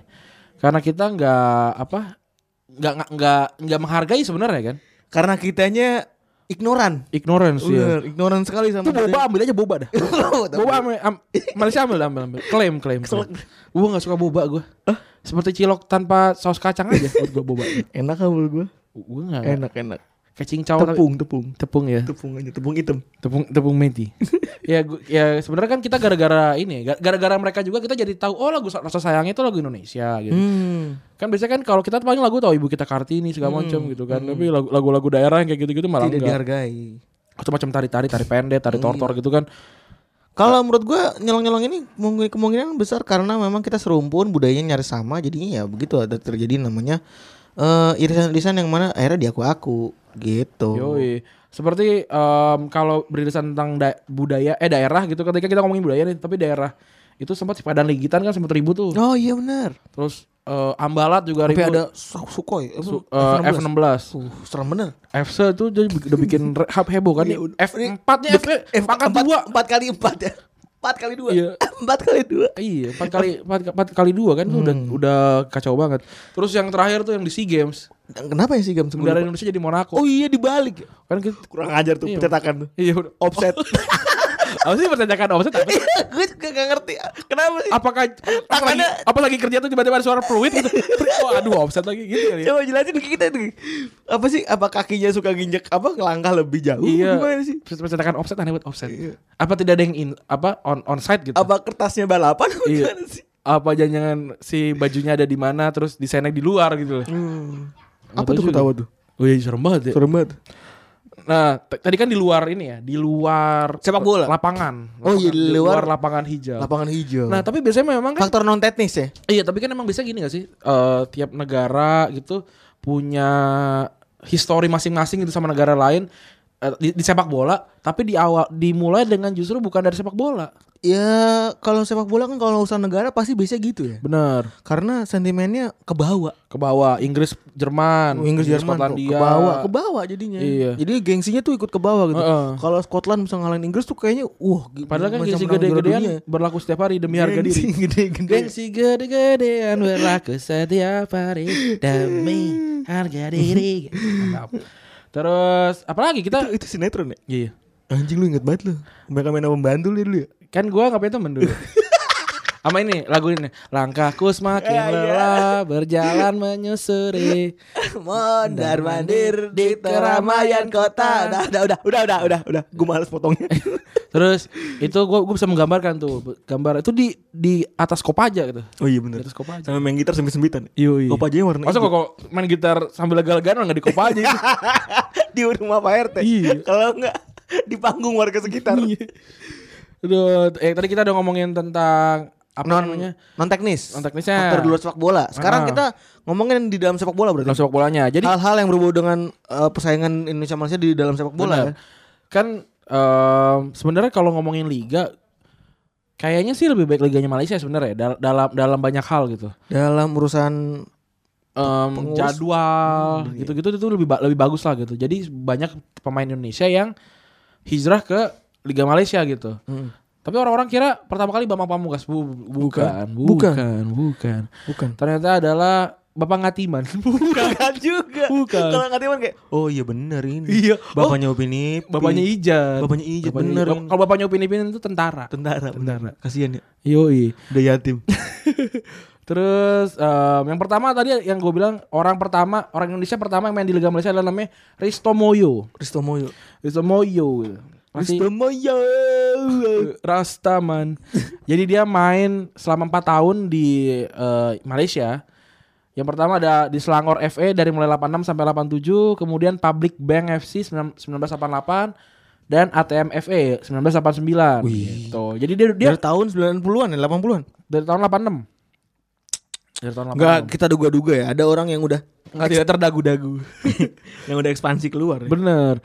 karena kita nggak apa nggak nggak nggak menghargai sebenarnya kan Karena kitanya ignoran. ignorance ya Bener, ignoran sekali sama itu boba ambil aja boba dah boba. boba ambil am, Malaysia ambil ambil ambil klaim klaim klaim. gue nggak suka boba gue seperti cilok tanpa saus kacang aja gue boba Enak kan menurut gue? gue nggak Enak enak. Kayak cincau tapi- Tepung, tepung. tepung ya. Tepung aja, tepung hitam. Tepung tepung meti. ya gua- ya sebenarnya kan kita gara-gara ini gara-gara mereka juga kita jadi tahu oh lagu rasa sayangnya itu lagu Indonesia gitu. Hmm. Kan biasanya kan kalau kita paling lagu tahu ibu kita Kartini segala macam gitu kan. Tapi lagu- lagu-lagu daerah yang kayak gitu-gitu malah Tidak enggak. dihargai. Atau macam tari-tari, tari pendek, tari tortor gitu kan. Kalau menurut gua nyelong-nyelong ini kemungkin- kemungkinan besar karena memang kita serumpun budayanya nyaris sama jadinya ya begitu ada terjadi namanya eh irisan-irisan yang mana akhirnya diaku-aku gitu. Yoi. Seperti em, kalau beririsan tentang da- budaya eh daerah gitu ketika kita ngomongin budaya nih, tapi daerah itu sempat si Padan Ligitan kan sempat ribut tuh. Oh iya benar. Terus eh, Ambalat juga Tapi ribut. ada Su- Sukhoi? Su- eh, F16. Uh, serem bener. Tuh jadi udah bikin hub heboh kan. F4 nya F pangkat empat, dua. empat kali empat ya. Empat kali dua. Iya. empat kali dua. Iya, empat kali empat, empat kali dua kan tuh udah Hmm. udah kacau banget. Terus yang terakhir tuh yang di SEA Games, Kenapa ya sih Gam bendera Indonesia jadi Monaco. Oh iya dibalik. Kan kita, Kurang ajar tuh Iya. pencetakan tuh. iya udah Offset. Apa sih pertanyakan offset apa? sih? Gue juga gak ngerti. Kenapa sih? Apakah pas lagi, Tangannya- apa lagi kerja tuh tiba-tiba ada suara fluid gitu. oh, aduh offset lagi gitu kali ya. Coba jelasin ke kita tuh. Apa sih? Apa kakinya suka nginjek apa ngelangkah lebih jauh? Iya. Gimana sih? Percetakan offset aneh banget offset. Apa tidak ada yang in apa on onside gitu? Apa kertasnya balapan? Apa Iya. gimana sih? Apa jangan si bajunya ada di mana terus desainnya di luar gitu loh. Hmm. Apa tuh ketawa tuh? Oh iya serem banget ya. Serem banget. Nah, t- tadi kan di luar ini ya, di luar Sepak bola? lapangan. Oh iya, di luar- lapangan hijau. Lapangan hijau. Nah, tapi biasanya memang kan faktor non teknis ya? iya, tapi kan emang bisa gini gak sih? Eh, tiap negara gitu punya histori masing-masing gitu sama negara lain eh, di, di sepak bola, tapi di awal dimulai dengan justru bukan dari sepak bola. Ya kalau sepak bola kan kalau urusan negara pasti bisa gitu ya. Bener. Karena sentimennya ke bawah. Ke bawah Inggris, Jerman, Inggris Jerman tuh, Skotlandia. ke bawah, ke bawah jadinya. Iya. Jadi gengsinya tuh ikut ke bawah gitu. Heeh. Kalau Scotland bisa ngalahin Inggris tuh kayaknya wah gi- Padahal kan gengsi gede-gedean berlaku setiap hari demi harga Gengsi diri. gede-gede. Gengsi gede-gedean berlaku setiap hari demi harga diri. Terus apalagi kita Itu, itu sinetron ya? Iya. Anjing lu inget banget lu. Mereka main sama pembantu lu dulu ya. Kan gua ngapain temen dulu. Sama ini lagu ini Langkahku semakin Ya, iya. lelah Berjalan menyusuri Mondar mandir di keramaian kota. Udah, udah, udah, udah, udah, udah, udah. Gue males potongnya. Terus itu gua, gua bisa menggambarkan tuh Gambar itu di di atas kopaja gitu Oh iya Di bener. atas kopaja Sama main gitar sambil sembitan. Iya iya Kopajanya warna Masa kok main gitar sambil lega-legaan nggak di kopaja gitu di rumah Pak RT. Iya. Kalau enggak di panggung warga sekitar. Aduh, eh tadi kita udah ngomongin tentang apa non namanya? non teknis. Non teknisnya. Faktor di luar sepak bola. Sekarang Ah. kita ngomongin di dalam sepak bola Dalam berarti. sepak bolanya. Jadi Hal-hal yang berbau dengan eh, persaingan Indonesia Malaysia di dalam sepak bola Benar. ya. kan em, sebenarnya kalau ngomongin liga kayaknya sih lebih baik liganya Malaysia sebenarnya dal- dalam dalam banyak hal gitu. Dalam urusan Pengurus. jadwal Hmm, iya. gitu-gitu itu lebih ba- lebih bagus lah gitu. Jadi banyak pemain Indonesia yang hijrah ke Liga Malaysia gitu. Hmm. Tapi orang-orang kira pertama kali Bambang Pamungkas Bu- bukan, Bukan. bukan, bukan, bukan. Ternyata adalah Bapak Ngatiman. Bukan juga. Bukan. Kalau nggak timan kayak oh iya bener ini. Iya. Bapaknya Upin Ipin. Bapaknya Ijat. Bapaknya Ijat, Bapaknya- bener. Kalau bapaknya Upin Ipin itu tentara. tentara. Tentara. Kasihan ya. Yoi. Udah yatim. Terus em, yang pertama tadi yang gue bilang orang pertama orang Indonesia pertama yang main di Liga Malaysia adalah namanya Risto Moyo. Risto Moyo. Risto Moyo. Masih Risto Moyo. Rastaman. Jadi dia main selama 4 tahun di eh, Malaysia. Yang pertama ada di Selangor FA dari mulai 86 sampai 87, kemudian Public Bank FC 19- 1988 dan ATM FA 1989 gitu. Jadi dia dia Dari tahun 90-an ya, 80-an. dari tahun 86. Dari tahun 86. Enggak, kita duga-duga ya. Ada orang yang udah Nggak tidak terdagu-dagu. yang udah ekspansi keluar. Ya. Bener.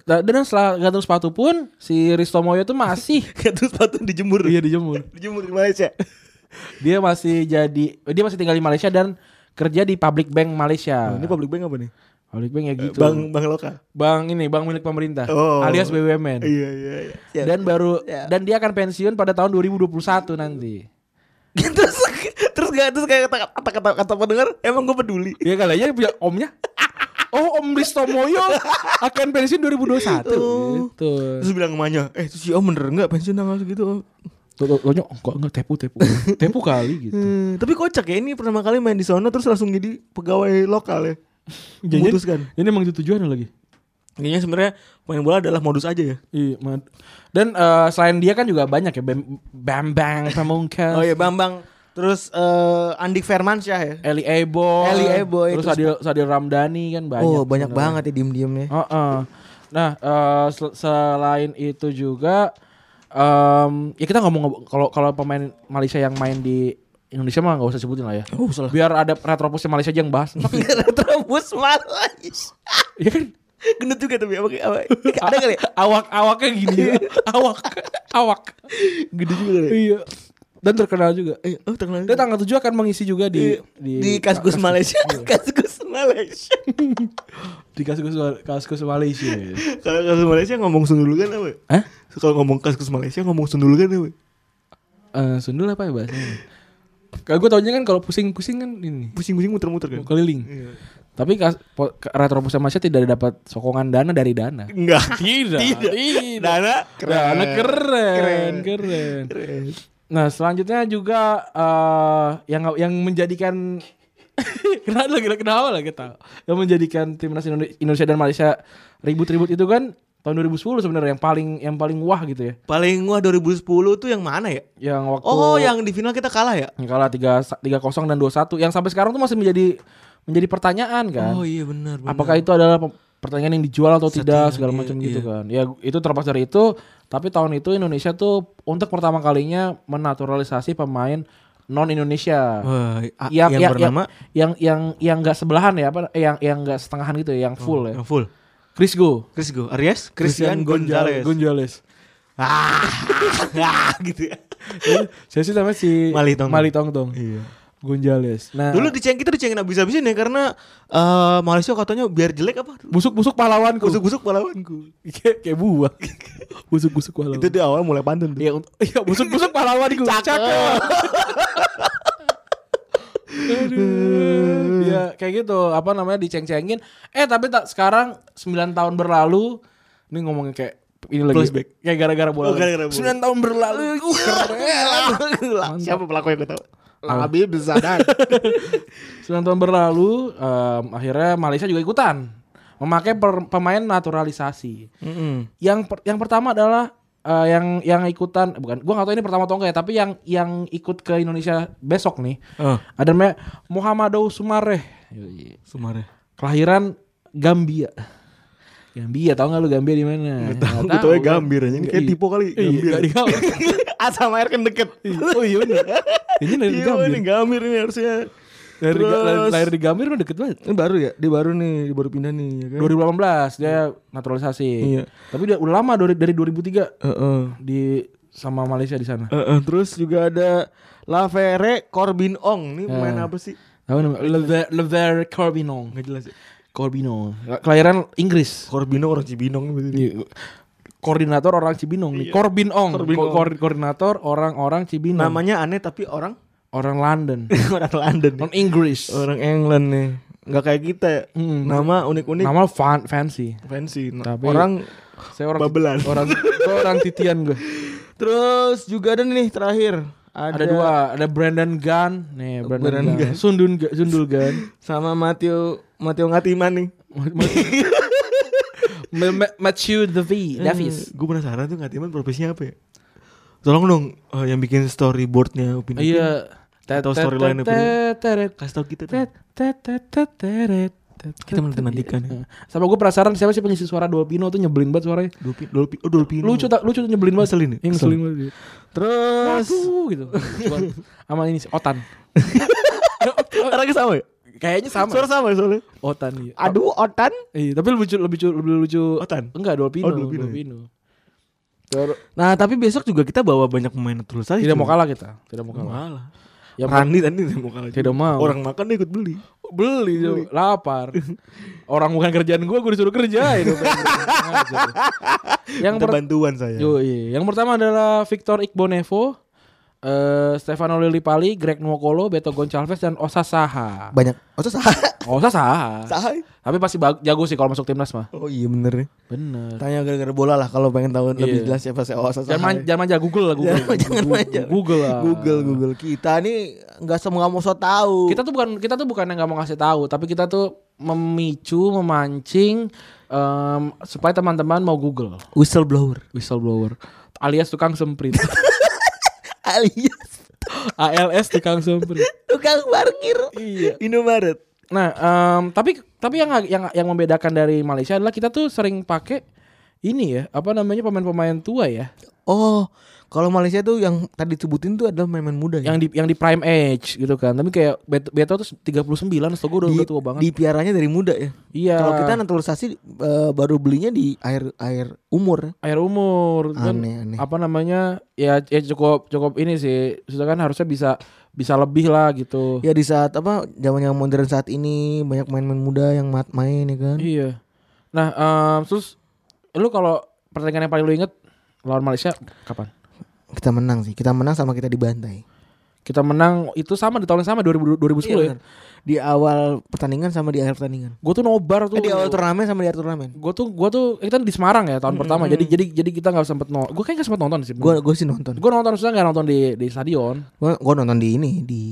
Da- Dan setelah gantung sepatu pun si Risto Moyo itu masih Terus sepatu dijemur. iya dijemur. dijemur di Malaysia. Dia masih jadi dia masih tinggal di Malaysia dan kerja di Public Bank Malaysia. Nah, ini public bank apa nih? Public Bank ya gitu. Bank bank lokal. Bank ini bank milik pemerintah Oh. alias BUMN. Iya iya iya. Ya. Dan baru Ya. dan dia akan pensiun pada tahun 2021 nanti. terus terus gak terus kayak kata kata kata, kata pendengar emang gue peduli. Ya kali aja punya omnya. Oh, Om Risto Moyo akan pensiun 2021. Oh. Gitu. Terus bilang emaknya, eh terus si om bener nggak pensiun tanggal segitu? Om?" Tuh, tuh, enggak enggak tepu tepu. tepu kali gitu. Hmm, tapi kocak ya ini pertama kali main di sana terus langsung jadi pegawai lokal ya. Jangan- Memutuskan. Ini emang itu tujuannya lagi. Intinya sebenarnya main bola adalah modus aja ya. Iya. Dan eh, selain dia kan juga banyak ya Bam Bambang Pamungkas. Oh iya Bambang. Terus eh Andik Firmansyah ya. Eli Ebo. Eli Eboy, Terus terus- Sadil, Sadil Ramdhani kan banyak. oh banyak sebenarnya. banget ya diem-diemnya. Heeh. Nah, eh, sel- selain itu juga em, ya kita ngomong kalau kalau pemain Malaysia yang main di Indonesia mah nggak usah sebutin lah ya. Oh salah. Biar ada retropusnya Malaysia aja yang bahas. Terus malas. Iya kan? Gendut juga tapi apa, apa ada kali ya? Awak-awaknya gini. awak. Awak. Gede juga kali. ya? Iya. Dan terkenal juga. Eh, oh terkenal. Dia tanggal 7 akan mengisi juga di di, di Kaskus Malaysia. Kaskus Malaysia. di Kaskus Kaskus Malaysia. Kalau Kaskus Malaysia ngomong sundul kan apa? Hah? Kalau ngomong Kaskus Malaysia ngomong sundul kan apa? Eh, sundul apa ya bahasanya? Kalau gue taunya kan kalau pusing-pusing kan ini Pusing-pusing muter-muter kan? keliling. Tapi kas, po, Retropus Malaysia tidak dapat sokongan dana dari dana. Enggak. Tidak. Tidak. Tidak. Dana Dana keren, keren. Nah, selanjutnya juga eh yang yang menjadikan kenapa lagi kenapa lagi tahu yang menjadikan timnas Indone- Indonesia dan Malaysia ribut-ribut itu kan tahun 2010 sebenarnya yang paling yang paling wah gitu ya. Paling wah 2010 tuh yang mana ya? Yang waktu Oh, yang di final kita kalah ya? yang kalah 3 3-0 dan 2-1 yang sampai sekarang tuh masih menjadi menjadi pertanyaan kan. Oh iya benar benar. Apakah itu adalah pe- pertanyaan yang dijual atau tidak Settingan, segala iya, macam iya. gitu kan. Ya itu terlepas dari itu, tapi tahun itu Indonesia tuh untuk pertama kalinya menaturalisasi pemain non Indonesia. Wah, a- yang, yang, yang, bernama yang yang yang enggak sebelahan ya apa yang yang enggak setengahan gitu ya, yang full ya. yang full. Chris Go. Chris Go, Aries, Christian Gonzalez. Gonzalez. Ah, ah, gitu ya. Saya sih namanya si Mali Tong. Mali. Iya. Gonzalez. Nah, Dulu diceng kita dicengin habis-habisin ya karena eh, Malaysia katanya biar jelek apa? busuk-busuk pahlawanku. Busuk-busuk pahlawanku. kayak kayak buah. busuk-busuk pahlawan. Itu di awal mulai pantun tuh. Iya, iya busuk-busuk pahlawanku. Cakep. Aduh, ya kayak gitu apa namanya diceng-cengin eh tapi tak sekarang 9 tahun berlalu ini ngomongin kayak ini lagi Flashback. kayak gara-gara bola Oh, gara-gara bola. 9 tahun berlalu uh, keren Siapa pelaku yang gue tahu? Labib Zadan. 9 tahun berlalu em, akhirnya Malaysia juga ikutan. Memakai per- pemain naturalisasi. Yang per- yang pertama adalah eh, yang yang ikutan bukan gua nggak tahu ini pertama atau enggak ya tapi yang yang ikut ke Indonesia besok nih Oh, ada namanya Muhammadou Sumareh. Sumare. kelahiran Gambia Gambia tahu nggak lu Gambia di mana Nggak Gue tau ya kan? Gambir aja. Ini kayak Iya. tipe kali. Iya, Gambir. A sama R kan deket. oh iya bener ini lahir di Iya Gambir ini Gambir ini harusnya. lahir di, lahir, Terus- lahir di Gambir mah deket banget Ini baru ya? Dia baru nih, dia baru pindah nih ya kan. 2018 dia naturalisasi Iya. tapi dia udah lama dari dari 2003 Heeh. di sama Malaysia di sana Heeh, terus juga ada Lavere Corbin Ong. Ini pemain Eh. apa sih? Tahu nama Lever Lever Corbinon. Enggak jelas ya. Corbinon. Kelahiran Inggris. Corbino orang Cibinong. Iya. Koordinator orang Cibinong nih. Corbin Ong. Corbin Ong. koor- koordinator orang-orang Cibinong. Namanya aneh tapi orang orang London. orang London. orang Inggris. Orang England nih. Enggak kayak kita. Hmm. Nama unik-unik. Nama fan fancy. fancy. Nah, Tapi- orang Saya orang Babelan. Orang orang titian gue. terus juga ada nih terakhir. Ada, Ada, dua, ada Brandon Gunn, nih Brandon, Brandon Gunn. Gunn. Sundun Sundul Gunn. sama Matthew Matthew Ngatiman nih. Ma- Ma- Matthew Davi, Davis. gue penasaran tuh Ngatiman profesinya apa ya? Tolong dong eh, yang bikin storyboardnya Upin Ipin. Iya. Atau storyline Upin Ipin. Kasih tau kita tet, Kita tet, menanti-nantikan ya. Sama gue penasaran siapa sih pengisi suara Dolpino tuh nyebelin banget suaranya. Dolphin, oh Dolphin. Lucu tak lucu tuh nyebelin banget. Ngeselin ya? Yang Ngeselin. ngeselin banget. Terus Waduh gitu. Sama ini sih, Otan. orangnya sama ya? Kayaknya sama. Suara sama ya soalnya. Otan iya. Aduh, Otan. Iya, tapi lebih lucu lebih lucu lebih lucu. Otan? Enggak, Dolpino. Oh, Dolpino. Dolpino. Nah, tapi besok juga kita bawa banyak pemain naturalisasi. Tidak cuy. mau kalah kita. Tidak mau Mau kalah. kalah. Ya, Randi tadi tidak mau kalah. Tidak mau. Orang makan dia ikut beli. Beli, Jo. lapar. Orang bukan kerjaan gua, gua disuruh kerjain. yang Minta bantuan saya. Yoi. Yang pertama adalah Victor Igbonevo, eh Stefano Lillipali, Greg Nwokolo, Beto Goncalves dan Osa Saha. Banyak. Oh, itu sah. Osa Saha. Sah. Tapi pasti jago sih kalau masuk timnas mah. Oh iya bener nih. Bener. Tanya gara-gara bola lah kalau pengen tahu lebih Iya. jelas siapa sih Oh, Sah. Jangan, jangan manja Google lah Google. Jangan- jangan Google, manja. Google lah. Google Google kita nih nggak semua mau so tahu. Kita tuh bukan kita tuh bukan yang nggak mau ngasih tahu, tapi kita tuh memicu, memancing em, supaya teman-teman mau Google Whistleblower. whistleblower alias tukang semprit. Alias ALS tukang semprit. tukang parkir. Iya. Indomaret. Nah, em, tapi tapi yang yang yang membedakan dari Malaysia adalah kita tuh sering pakai ini ya, apa namanya pemain-pemain tua ya, Oh, kalau Malaysia tuh yang tadi disebutin tuh adalah main-main muda ya. yang di yang di prime age gitu kan. Tapi kayak Beto, Beto tuh 39 setahu gue udah, udah tua banget. Dipiaranya dari muda ya. iya. Kalau kita naturalisasi eh, baru belinya di air air umur. air umur kan Aneh, aneh. apa namanya ya ya cukup cukup ini sih sudah kan harusnya bisa bisa lebih lah gitu Ya di saat apa zaman yang modern saat ini banyak main-main muda yang main ya kan. iya nah em, terus lu kalau pertandingan yang paling lu inget lawan Malaysia kapan Kita menang sih. Kita menang sama kita dibantai. kita menang itu sama di tahun yang sama 2000, 2010 Iya, ya benar. Di awal pertandingan sama di akhir pertandingan. gue tuh nobar tuh Eh, di awal turnamen sama di akhir turnamen. gue tuh gue tuh kita di Semarang ya tahun pertama jadi jadi jadi kita nggak sempet nonton gue kayak nggak sempet nonton sih Gue gue sih nonton. gue nonton maksudnya nggak nonton di di stadion Gue gue nonton di ini di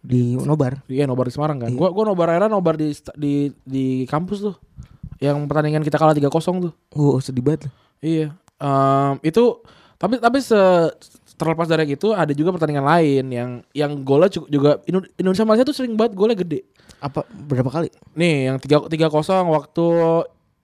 di nobar. Iya nobar di Semarang kan. Gua gua nobar era nobar di di di kampus tuh. Yang pertandingan kita kalah 3-0 tuh. Oh sedih banget. Iya. Em, itu tapi tapi se terlepas dari itu ada juga pertandingan lain yang yang golnya juga Indo- Indonesia Malaysia tuh sering banget golnya gede. Apa berapa kali? Nih yang 3 3-0 waktu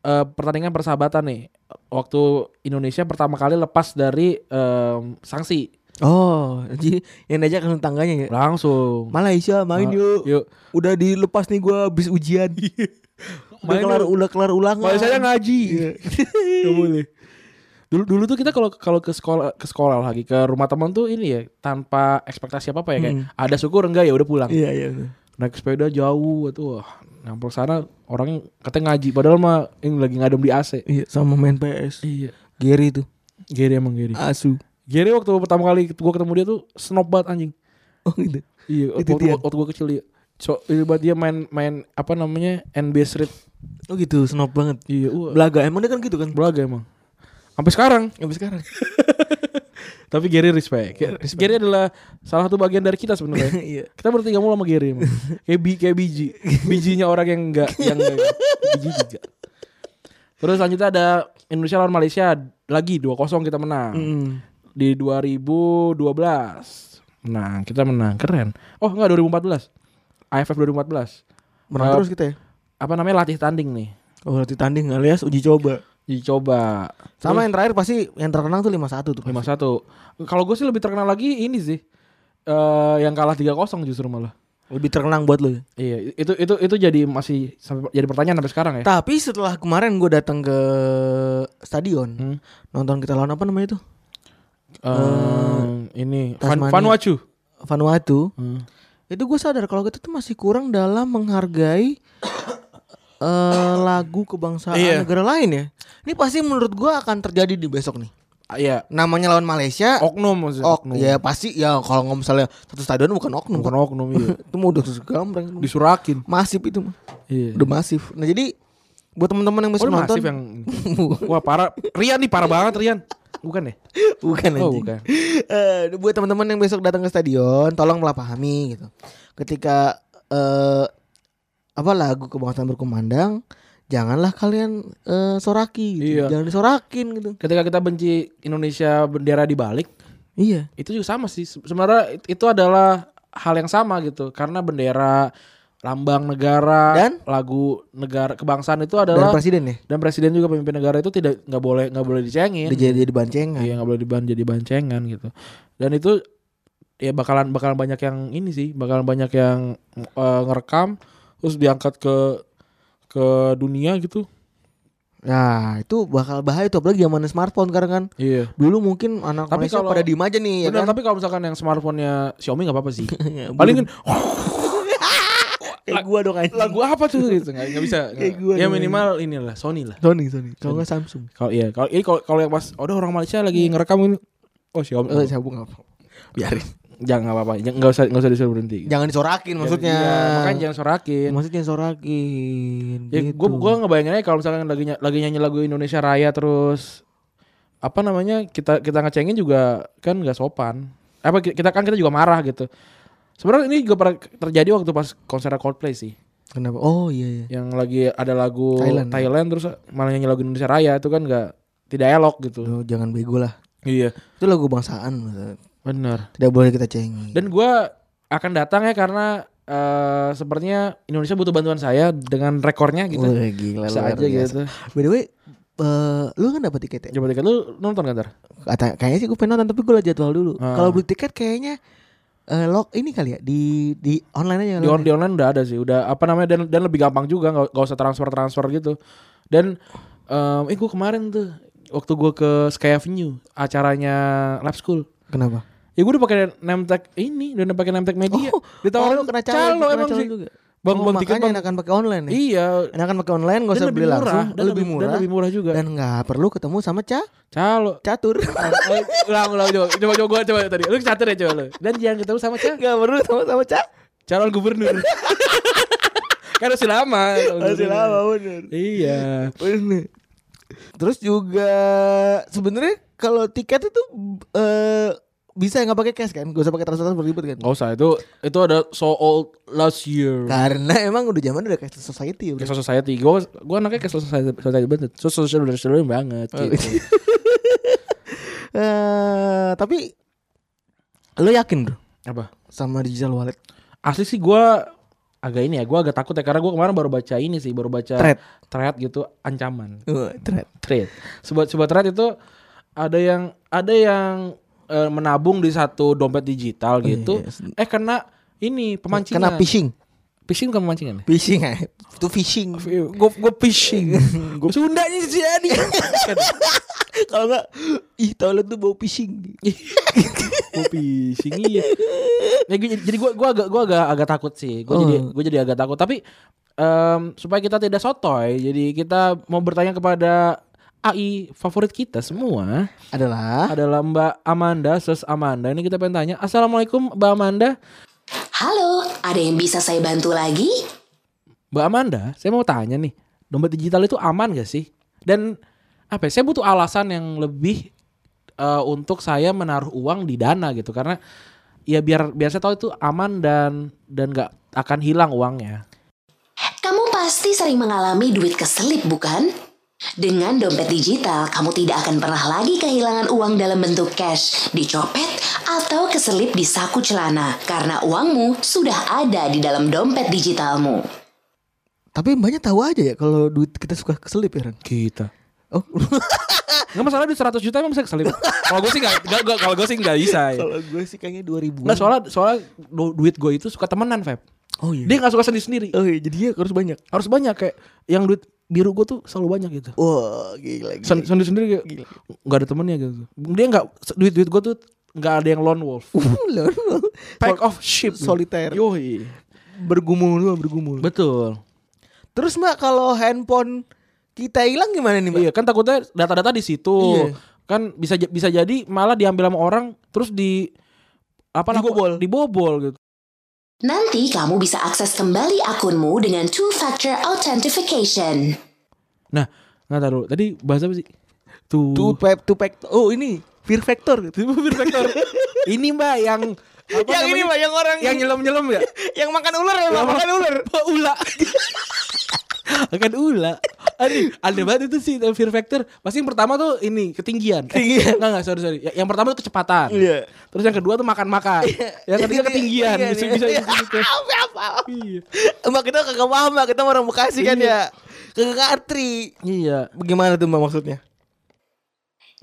eh, pertandingan persahabatan nih. Waktu Indonesia pertama kali lepas dari em, sanksi Oh, jadi yang diajak kan tangganya ya. langsung. Malaysia main Ah, yuk. Yuk. Udah dilepas nih gua habis ujian. udah Main kelar udah kelar ulangan. Malaysia nya ngaji. Gak boleh. Dulu dulu tuh kita kalau kalau ke sekolah ke sekolah lagi ke rumah teman tuh ini ya tanpa ekspektasi apa apa ya kayak ada syukur enggak ya udah pulang. Iya iya. Naik sepeda jauh tuh wah nyamper sana orang katanya ngaji padahal mah ini lagi ngadem di AC. Iya sama main PS. Iya. Gary tuh. Gary emang Gary. Asu. Gary waktu pertama kali gua ketemu dia tuh snob banget anjing. Oh gitu. Iya, waktu, waktu, waktu gua kecil dia. So, buat dia main main apa namanya NB Street. Oh gitu, snob banget. Iya, wah. Belaga emang dia kan gitu kan. Belaga emang. Sampai sekarang. Sampai sekarang. Tapi Gary respect. Gary adalah salah satu bagian dari kita sebenarnya. Iya. kita bertiga mulu sama Gary emang. kayak, bi kayak biji. Bijinya orang yang enggak yang enggak, biji juga. Terus selanjutnya ada Indonesia lawan Malaysia lagi 2-0 kita menang. Hmm. Di 2012. Menang, kita menang. Keren. Oh, enggak 2014. AFF 2014. Menang Eh, terus kita ya. Apa namanya latih tanding nih. Oh, berarti tanding alias uji coba. Dicoba. Sama yang terakhir pasti yang terkenang tuh 5-1 tuh. lima satu. Kalau gue sih lebih terkenal lagi ini sih. eh yang kalah 3-0 justru malah. Lebih terkenang buat lu ya. Iya, itu itu itu jadi masih sampai jadi pertanyaan sampai sekarang ya. Tapi setelah kemarin gue datang ke stadion Hmm. nonton kita lawan apa namanya itu? Eh, ini Tasmania. Vanuatu. Vanuatu. Hmm. Itu gue sadar kalau kita tuh masih kurang dalam menghargai eh lagu kebangsaan Iya. negara lain ya. Ini pasti menurut gue akan terjadi di besok nih. Iya, Namanya lawan Malaysia. oknum maksudnya. Ok, ya pasti ya kalau nggak misalnya satu stadion bukan oknum. Bukan kan. oknum iya. itu mau udah gambreng. Disurakin. Masif itu mah. Iya. Udah masif. Nah jadi buat teman-teman yang Oh, besok lu nonton masif yang Wah, parah. Rian nih parah banget Rian. Bukan ya? bukan Oh, anjing. bukan. Eh, buat teman-teman yang besok datang ke stadion, tolonglah pahami gitu. Ketika eh apa lagu kebangsaan berkumandang, janganlah kalian eh, soraki gitu. Iya. Jangan disorakin gitu. Ketika kita benci Indonesia bendera dibalik, Iya. itu juga sama sih. Se- Sebenarnya it- itu adalah hal yang sama gitu. Karena bendera, lambang negara, Dan? lagu negara kebangsaan itu Dan adalah presiden ya. dan presiden juga pemimpin negara itu tidak nggak boleh nggak boleh dicengin. Jadi jadi bancengan. Iya nggak boleh diban jadi bancengan gitu. Dan itu ya bakalan bakalan banyak yang ini sih, bakalan banyak yang eh, ngerekam terus diangkat ke ke dunia gitu. Nah, itu bakal bahaya tuh apalagi zaman smartphone sekarang kan. Iya. Dulu mungkin anak Tapi Malaysia kalau- pada diem aja nih ya Benar, kan. tapi kalau misalkan yang smartphone-nya Xiaomi nggak apa-apa sih. Ya, Paling kan kayak gua dong anjing. lagu apa tuh gitu nggak nggak bisa. Kayak gua ya minimal inilah Sony lah. Sony, Sony. Kalau nggak Samsung. Kalau iya, kalau ini kalau yang pas oh, udah orang Malaysia lagi ngerekam ini oh Xiaomi. Eh, Samsung apa? Biarin. Jangan nggak apa-apa, Jangan- nggak usah nggak usah disuruh berhenti. Jangan disorakin maksudnya. Iya, makanya jangan sorakin. Maksudnya sorakin. Ya gitu. gua ngebayangin aja kalau misalkan lagi lagi nyanyi lagu Indonesia Raya terus apa namanya kita kita ngecengin juga kan nggak sopan. Apa ki- kita kan kita juga marah gitu. Sebenarnya ini juga pernah terjadi waktu pas konser Coldplay sih. Kenapa? Oh iya iya. yang lagi ada lagu Thailand. Thailand, terus malah nyanyi lagu Indonesia Raya itu kan nggak tidak elok gitu. Lu jangan bego lah. Iya, Itu lagu bangsaan. benar. Tidak boleh kita cengi. Dan gua akan datang ya karena eh sepertinya Indonesia butuh bantuan saya dengan rekornya gitu. Wah, gila Bisa aja biasa. gitu. By the way, eh, lu kan dapat tiket ya? Coba tiket lu nonton kan ntar? Kata kayaknya sih gue pengen nonton tapi gue liat jadwal dulu. Ah. Kalau beli tiket kayaknya eh log ini kali ya di di online aja. Di, on, online. di online udah ada sih, udah apa namanya dan dan lebih gampang juga nggak nggak usah transfer transfer gitu. Dan em, eh gua kemarin tuh waktu gua ke Sky Avenue acaranya Lab School. Kenapa? Ya gue udah pakai name tag ini, udah pakai name tag media. Oh, Ditawarin oh, kena calo, calo, kena emang calo sih. juga. Bang, oh, bang tiket bang. enakan pakai online nih. Iya. Enakan pakai online gak usah beli murah, langsung, dan lebih murah. dan lebih murah juga. Dan nggak perlu ketemu sama ca Calo. catur. Ulang ulang coba coba coba gua coba tadi. Lu catur ya coba lu. Dan jangan ketemu sama Ca. Gak perlu ketemu sama ca. Calon gubernur. kan masih lama. gubernur. lama bener. Iya. Bener. Terus juga sebenarnya kalau tiket itu eh bisa nggak pakai cash kan? Gak usah pakai transfer ribet kan? Gak usah itu itu ada so old last year. Karena emang udah zaman udah cashless society ya. Cashless society. Gue gue anaknya cashless society, society banget. So social social banget. Oh, Gitu. Eh, tapi lo yakin bro Apa? sama digital wallet? Asli sih gue agak ini ya. Gue agak takut ya karena gue kemarin baru baca ini sih, baru baca Thread. thread gitu ancaman. Uh, thread. Thread. Sebuah sebuah thread itu ada yang ada yang eh, menabung di satu dompet digital gitu. yes. Eh kena ini pemancingan. Kena phishing. Phishing bukan pemancingan ya? Phishing ya. Itu phishing. Gue gue phishing. gue Sundanya sih jadi. Kalau enggak ih toilet tuh bau phishing. gue phishing iya. Ya, gua- jadi gue gua agak gua agak agak takut sih. Gue jadi Oh. gue jadi agak takut. Tapi em, supaya kita tidak sotoy, jadi kita mau bertanya kepada AI favorit kita semua Adalah adalah Mbak Amanda, Sus Amanda. Ini kita pengen tanya, Assalamualaikum Mbak Amanda. Halo, ada yang bisa saya bantu lagi? Mbak Amanda, saya mau tanya nih, dompet digital itu aman gak sih? Dan apa? ya, Saya butuh alasan yang lebih eh, untuk saya menaruh uang di Dana gitu, karena ya biar biar saya tahu itu aman dan dan nggak akan hilang uangnya. Kamu pasti sering mengalami duit keselip, bukan? Dengan dompet digital, kamu tidak akan pernah lagi kehilangan uang dalam bentuk cash, dicopet, atau keselip di saku celana karena uangmu sudah ada di dalam dompet digitalmu. tapi banyak tahu aja ya kalau duit kita suka keselip ya Ran. Kita. Oh, Nggak masalah di 100 juta emang bisa keselip. kalau gue sih nggak, nggak- nggak- kalau gue sih nggak bisa. Ya. kalau gue sih kayaknya 2000 Nggak soalnya soalnya du- duit gue itu suka temenan, Feb. Oh iya. Dia nggak suka sendiri sendiri. Oh iya, jadi dia harus banyak. Harus banyak kayak yang duit biru gue tuh selalu banyak gitu. Wah, gila. gila. Sen- sendiri sendiri kayak Gila. nggak ada temennya gitu. Dia nggak duit duit gue tuh nggak ada yang lone wolf. Loh, loh. Pack of sheep. solitaire. Yoi. bergumul doang, bergumul. Betul. Terus Mbak kalau handphone kita hilang gimana nih Mbak? Iya kan takutnya data-data di situ. Iya. Kan bisa bisa jadi malah diambil sama orang terus di apa Dibobol. dibobol gitu. Nanti kamu bisa akses kembali akunmu dengan two-factor authentication. Nah, nggak tahu tadi bahasa apa sih? Tuh. Two pack, two pack. Oh ini fear factor. gitu. Fear factor. Ini Mbak yang apa yang ini namanya? Mbak, yang orang yang nyelam-nyelam ya? yang makan ular ya, Mbak, makan ular. Pak Ula. Akan ula. Aduh, aneh banget itu sih fear factor. Pasti yang pertama tuh ini ketinggian. Ketinggian. Enggak enggak sorry sorry. Ya- Yang pertama tuh kecepatan. Iya. Terus yang kedua tuh makan-makan. Yang ketiga Ini- ketinggian. iya, Bisa iya. bisa bisa. bisa. Apa apa? Iya. Mbak kita kagak paham Mbak, kita orang Bekasi kan Iya. ya. Kagak ngerti. Iya. Bagaimana tuh Mbak maksudnya?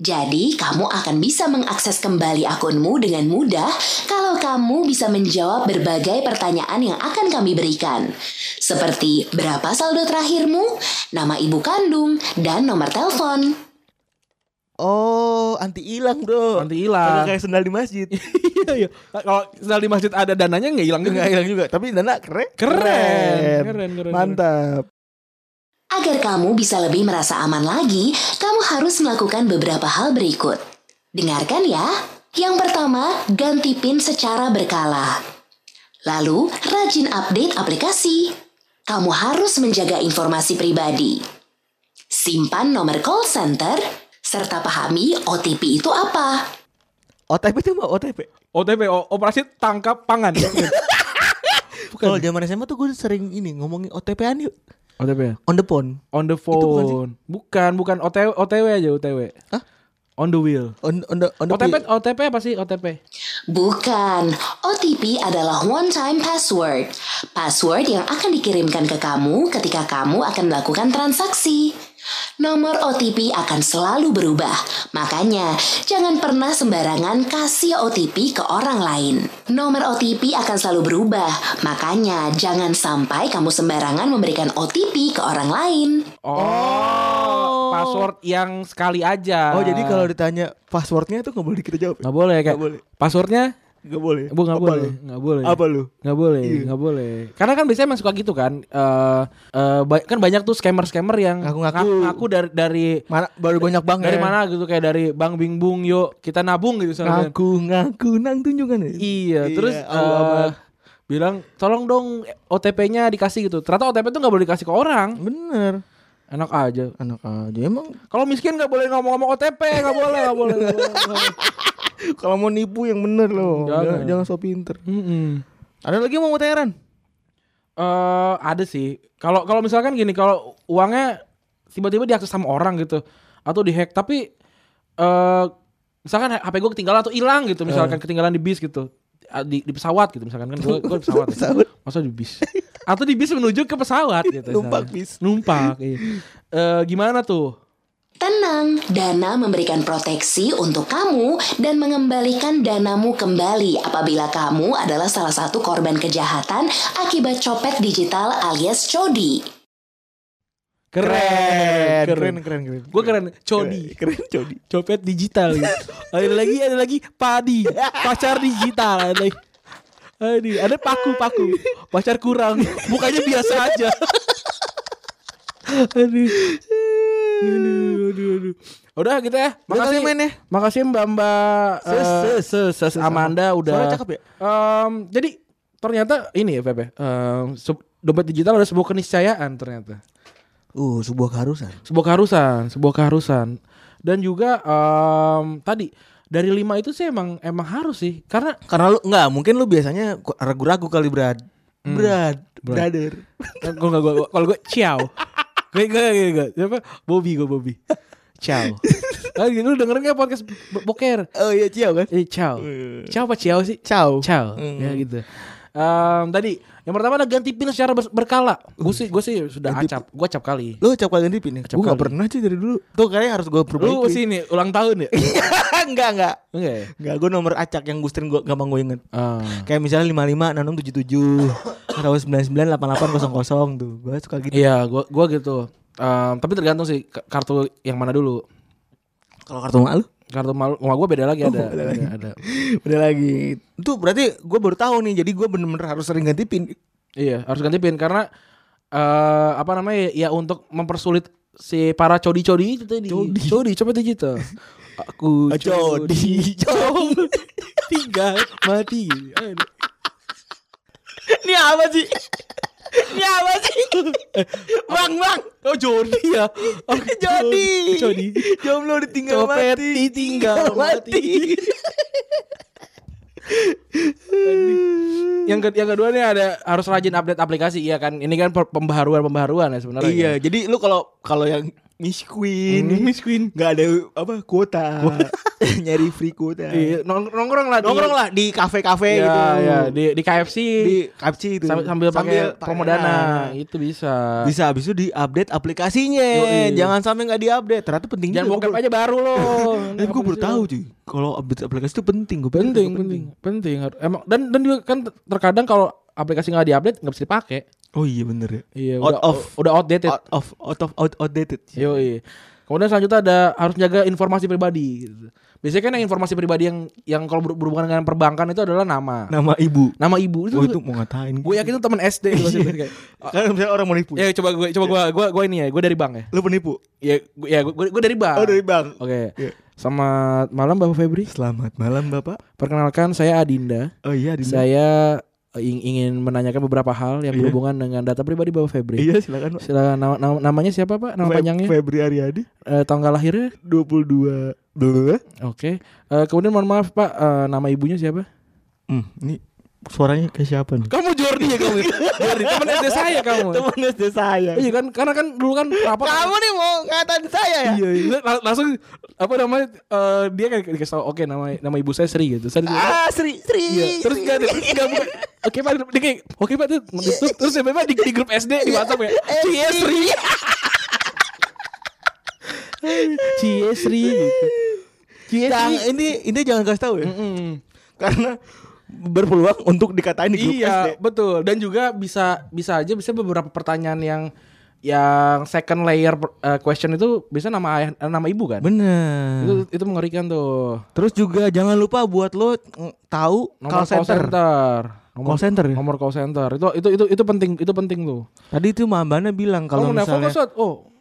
Jadi, kamu akan bisa mengakses kembali akunmu dengan mudah kalau kamu bisa menjawab berbagai pertanyaan yang akan kami berikan. Seperti berapa saldo terakhirmu, nama ibu kandung, dan nomor telepon. Oh, anti hilang, Bro. Anti hilang. Kayak sendal di masjid. Iya iya. Kalau sendal di masjid ada dananya nggak hilang juga. Enggak hilang juga, tapi Dana keren. Keren. Keren, keren, Mantap. Agar kamu bisa lebih merasa aman lagi, kamu harus melakukan beberapa hal berikut. Dengarkan ya. Yang pertama, ganti PIN secara berkala. Lalu, rajin update aplikasi. Kamu harus menjaga informasi pribadi. Simpan nomor call center, serta pahami OTP itu apa. OTP itu Mbak, OTP. OTP o- operasi tangkap pangan. Kalau zaman SMA tuh gue sering ini ngomongin OTP-an yuk. OTP ya? On the phone. On the bukan sih? phone. Bukan, bukan OTW, OTW aja OTW. Hah? On the wheel. On, on the on the OTP pi- OTP apa sih OTP? Bukan, OTP adalah one time password. Password yang akan dikirimkan ke kamu ketika kamu akan melakukan transaksi. Nomor OTP akan selalu berubah, makanya jangan pernah sembarangan kasih OTP ke orang lain. Nomor OTP akan selalu berubah, makanya jangan sampai kamu sembarangan memberikan OTP ke orang lain. Oh, password yang sekali aja. Oh jadi kalau ditanya passwordnya tuh nggak boleh kita jawab. ya? nggak boleh kayak Nggak boleh. passwordnya Nggak boleh. Bu nggak boleh, nggak boleh. Apa lu? Nggak boleh, Iya. nggak boleh. Karena kan biasanya emang suka gitu kan. Eh eh, ba- kan banyak tuh scammer-scammer yang Ngaku-ngaku. ngaku dari dari Mana baru banyak banget. dari mana gitu kayak dari Bang Bing Bung yuk kita nabung gitu misalnya. Ngaku ngaku nang tunjungan ya. Iya, terus Iya, abu-abu. eh, bilang tolong dong OTP-nya dikasih gitu. Ternyata OTP tuh nggak boleh dikasih ke orang. Bener. Enak aja. Anak aja emang Kalau miskin nggak boleh ngomong-ngomong OTP, nggak boleh, nggak boleh. nggak boleh, nggak boleh. kalau mau nipu yang bener loh. Jangan. Jangan, jangan so pinter. Mm-mm. Ada lagi yang mau teran? eh ada sih. Kalau kalau misalkan gini, kalau uangnya tiba-tiba diakses sama orang gitu atau dihack, tapi eh misalkan HP gue ketinggalan atau hilang gitu, misalkan ketinggalan di bis gitu. Di, di pesawat gitu misalkan kan gue gue di pesawat, ya. Pesawat. masa di bis atau di bis menuju ke pesawat gitu Numpak bis. numpak iya. Eh, gimana tuh Tenang, Dana memberikan proteksi untuk kamu dan mengembalikan danamu kembali apabila kamu adalah salah satu korban kejahatan akibat copet digital alias codi. keren. Keren, keren, keren. gue keren. Codi Keren, codi. copet digital. Gitu. ada lagi ada lagi. Padi. Pacar digital. Ada lagi. Aduh, ada paku paku pacar kurang. Mukanya biasa aja aduh aduh aduh aduh udah gitu ya makasih main ya. makasih mbak mbak Ses, eh, ses, ses, Amanda udah Suara cakep ya? Em, jadi ternyata ini ya Pepe sub- dompet digital ada sebuah keniscayaan ternyata Uh, sebuah keharusan. sebuah keharusan, sebuah keharusan. Dan juga em, tadi dari lima itu sih emang emang harus sih, karena Karena lu enggak, mungkin lu biasanya ragu-ragu kali Brad. Brad, Brad. brother. nggak gue kalau gue ciao, gue gue gue gue siapa Bobby gue Bobby, ciao. Ah, lu dengerin nggak podcast bo- boker? Oh iya, Cio kan? Eh ciao, ciao apa ciao sih? Ciao. Ciao, Hmm. ya gitu. Em, tadi yang pertama ada ganti pin secara ber- berkala. Gue sih gue sih sudah Ganti acap, gue acap kali. Lu cap kali ganti pin ya? Acap Gue gak pernah sih dari dulu. Tuh kayaknya harus gue perbaiki. Lu sih ini ulang tahun ya? enggak, enggak. Enggak ya? Enggak, gue nomor acak yang Gustin gue gampang gue inget. Ah. Kayak misalnya 55 6677 atau 998800 tuh. Gue suka gitu. Iya, gua gua gitu. Em, tapi tergantung sih ka- kartu yang mana dulu. Kalau kartu mak lu? Kartu malu rumah gua beda lagi ada. beda ada, lagi. ada. Udah lagi. Itu berarti gue baru tahu nih. Jadi gue bener-bener harus sering ganti pin. Iya, harus ganti pin karena eh apa namanya ya untuk mempersulit si para codi-codi itu tadi. Codi. Codi, coba digital. Aku Ah, codi, codi. Tiga mati. Ini apa sih? Ini apa sih? bang, bang. Oh Jody ya. Oh, Jody. Jody. Jomblo ditinggal Copet mati. ditinggal mati. yang ke yang kedua nih ada harus rajin update aplikasi iya kan ini kan pembaharuan-pembaharuan ya sebenarnya Iya, kan? jadi lu kalau kalau yang Miss Queen, Hmm, Miss Queen. nggak ada apa kuota, nyari free kuota. Iya, nong- nongkrong lah di- Nongkrong lah di kafe-kafe Iya, gitu. iya, di di KFC di KFC itu. sambil, sambil pakai pakai promo dana itu bisa Bisa habis itu di-update aplikasinya. Yoi. Jangan sampai nggak di-update. Ternyata penting jangan juga. Gua aja baru loh baru- Eh, gue baru tahu cuy. Kalau update aplikasi itu penting. Gue penting penting penting Har- emang dan dan juga kan terkadang kalau aplikasi nggak diupdate nggak bisa dipakai Oh iya bener ya. iya Out udah of udah outdated out of out of out, outdated. Yo, Kemudian selanjutnya ada harus jaga informasi pribadi. Gitu. Biasanya kan yang informasi pribadi yang yang kalau ber- berhubungan dengan perbankan itu adalah nama. Nama ibu. Nama ibu itu. Oh itu mau ngatain. gue yakin itu teman SD gitu sih, kayak. Kan misalnya orang mau nipu. Ya coba gue coba gue gue gue ini ya, gue dari bank ya. Lu penipu. Ya gue ya gue, gue dari bank. Oh dari bank. Oke. Iya. Selamat malam Bapak Febri. Selamat malam Bapak. Perkenalkan saya Adinda. Oh iya Dinda. Saya ingin menanyakan beberapa hal yang Iya. berhubungan dengan data pribadi Bapak Febri. Iya silakan Pak. Silakan nama, nama- namanya siapa Pak? Nama Feb- panjangnya? Febri Aryadi Eh, tanggal lahirnya? 22 Blablabla. Oke. Eh, kemudian mohon maaf Pak, eh, nama ibunya siapa? Hmm, ini suaranya kayak siapa nih? Kamu Jordi ya kamu. Jordi teman SD saya kamu. Teman SD saya. Iya kan karena kan dulu kan rapat Kamu nih mau ngatain saya ya? Iya, iya. Lang- langsung apa namanya eh, dia kayak dikasih tau oke nama nama ibu saya Sri gitu. Saya Ah, Sri, Sri. Iya, terus enggak ada enggak bukan. Oke Pak, dia kayak oke Pak terus terus, ya memang di, di grup SD di WhatsApp ya. Cie Sri. Cie Sri gitu. Cie Jangan, Sri. ini ini jangan kasih tahu ya. Mm-mm. Karena berpeluang untuk dikatain di grup SD. Iya, betul. Dan juga bisa bisa aja bisa beberapa pertanyaan yang yang second layer uh, question itu bisa nama ayah eh, nama ibu kan? Bener. Itu itu mengerikan tuh. Terus juga jangan lupa buat lo mm, tahu Nomor call center. Nomor Call center ya? Nomor call center. Itu itu itu itu penting itu penting tuh. Tadi itu Mbak Bana bilang kalau nelfon misalnya Sat? oh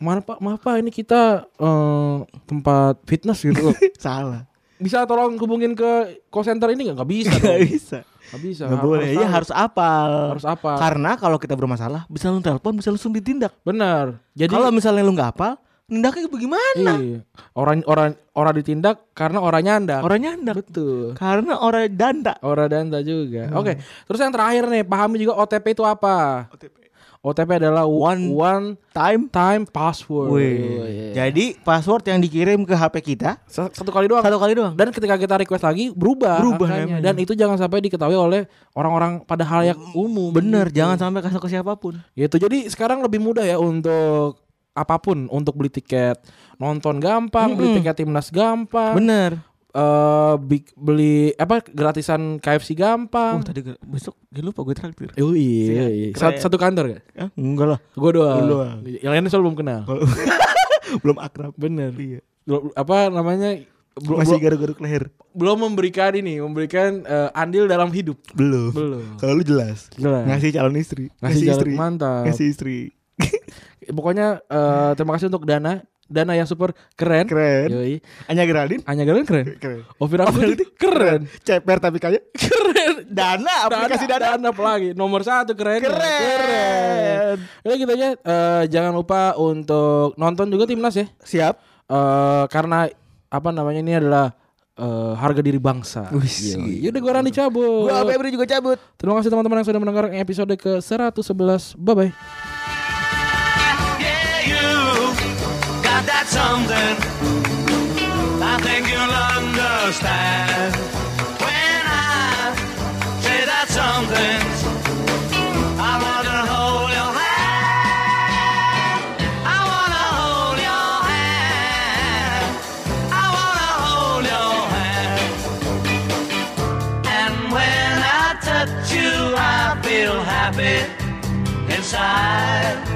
Maaf pak, maaf pak, ini kita eh, tempat fitness gitu salah. Bisa tolong hubungin ke call center ini nggak? Nggak bisa Gak dong. bisa. Nggak bisa. Gak boleh. Ya tahu. harus apal. harus apa? Karena kalau kita bermasalah bisa lu telepon bisa langsung ditindak. Benar. Jadi Kalau misalnya lu nggak apal, nindaknya bagaimana? iya. orang orang orang ditindak karena orang nyandak. Orang nyandak. Betul. Karena orang danda. Orang danda juga. Hmm. Oke. Terus yang terakhir nih, pahami juga OTP itu apa? OTP adalah one, one Time. time password. Wih. Iya. Jadi password yang dikirim ke HP kita Sa- satu kali doang. satu kali doang. Dan ketika kita request lagi berubah, Berubah angkanya. dan itu jangan sampai diketahui oleh orang-orang pada hal yang umum. Bener, Gitu. jangan sampai kasih ke siapa pun. Gitu. Jadi sekarang lebih mudah ya untuk apa pun untuk beli tiket nonton gampang, beli Mm-mm. tiket timnas gampang, Bener. Eh, bi- beli apa gratisan KFC Oh, gampang. tadi ge- besok gue lupa gue traktir. Oh iya, iya. Sat- Keren. satu kantor gak? Ah, enggak lah. Gue doang. Yang lainnya soal belum kenal. Belum akrab. Bener. Iya. Belum- Apa namanya? Belum, Masih garuk-garuk leher. belum memberikan ini, memberikan eh, andil dalam hidup. Belum. Belum. Kalau lu jelas. Jelas. Ngasih calon istri. Ngasih calon- istri. mantap. Ngasih istri. Pokoknya eh, terima kasih untuk Dana, Dana yang super keren. Keren. Yoi. Anya Geraldine. Anya kalian keren. Keren. Ovira Putri keren. Ceper tapi kaya. Keren. Dana aplikasi Dana. Dana apa lagi? Nomor satu keren. Keren. keren. Ya gitu aja. Eh, jangan lupa untuk nonton juga timnas ya. Siap. Eh, karena apa namanya ini adalah eh, harga diri bangsa. Yoi. Yaudah gue Randi cabut. Gua Febri juga cabut. Terima kasih teman-teman yang sudah mendengarkan episode ke 111. Bye bye. Something. I think you'll understand when I say that something. I want to hold your hand. I want to hold your hand. I want to hold your hand. And when I touch you, I feel happy inside.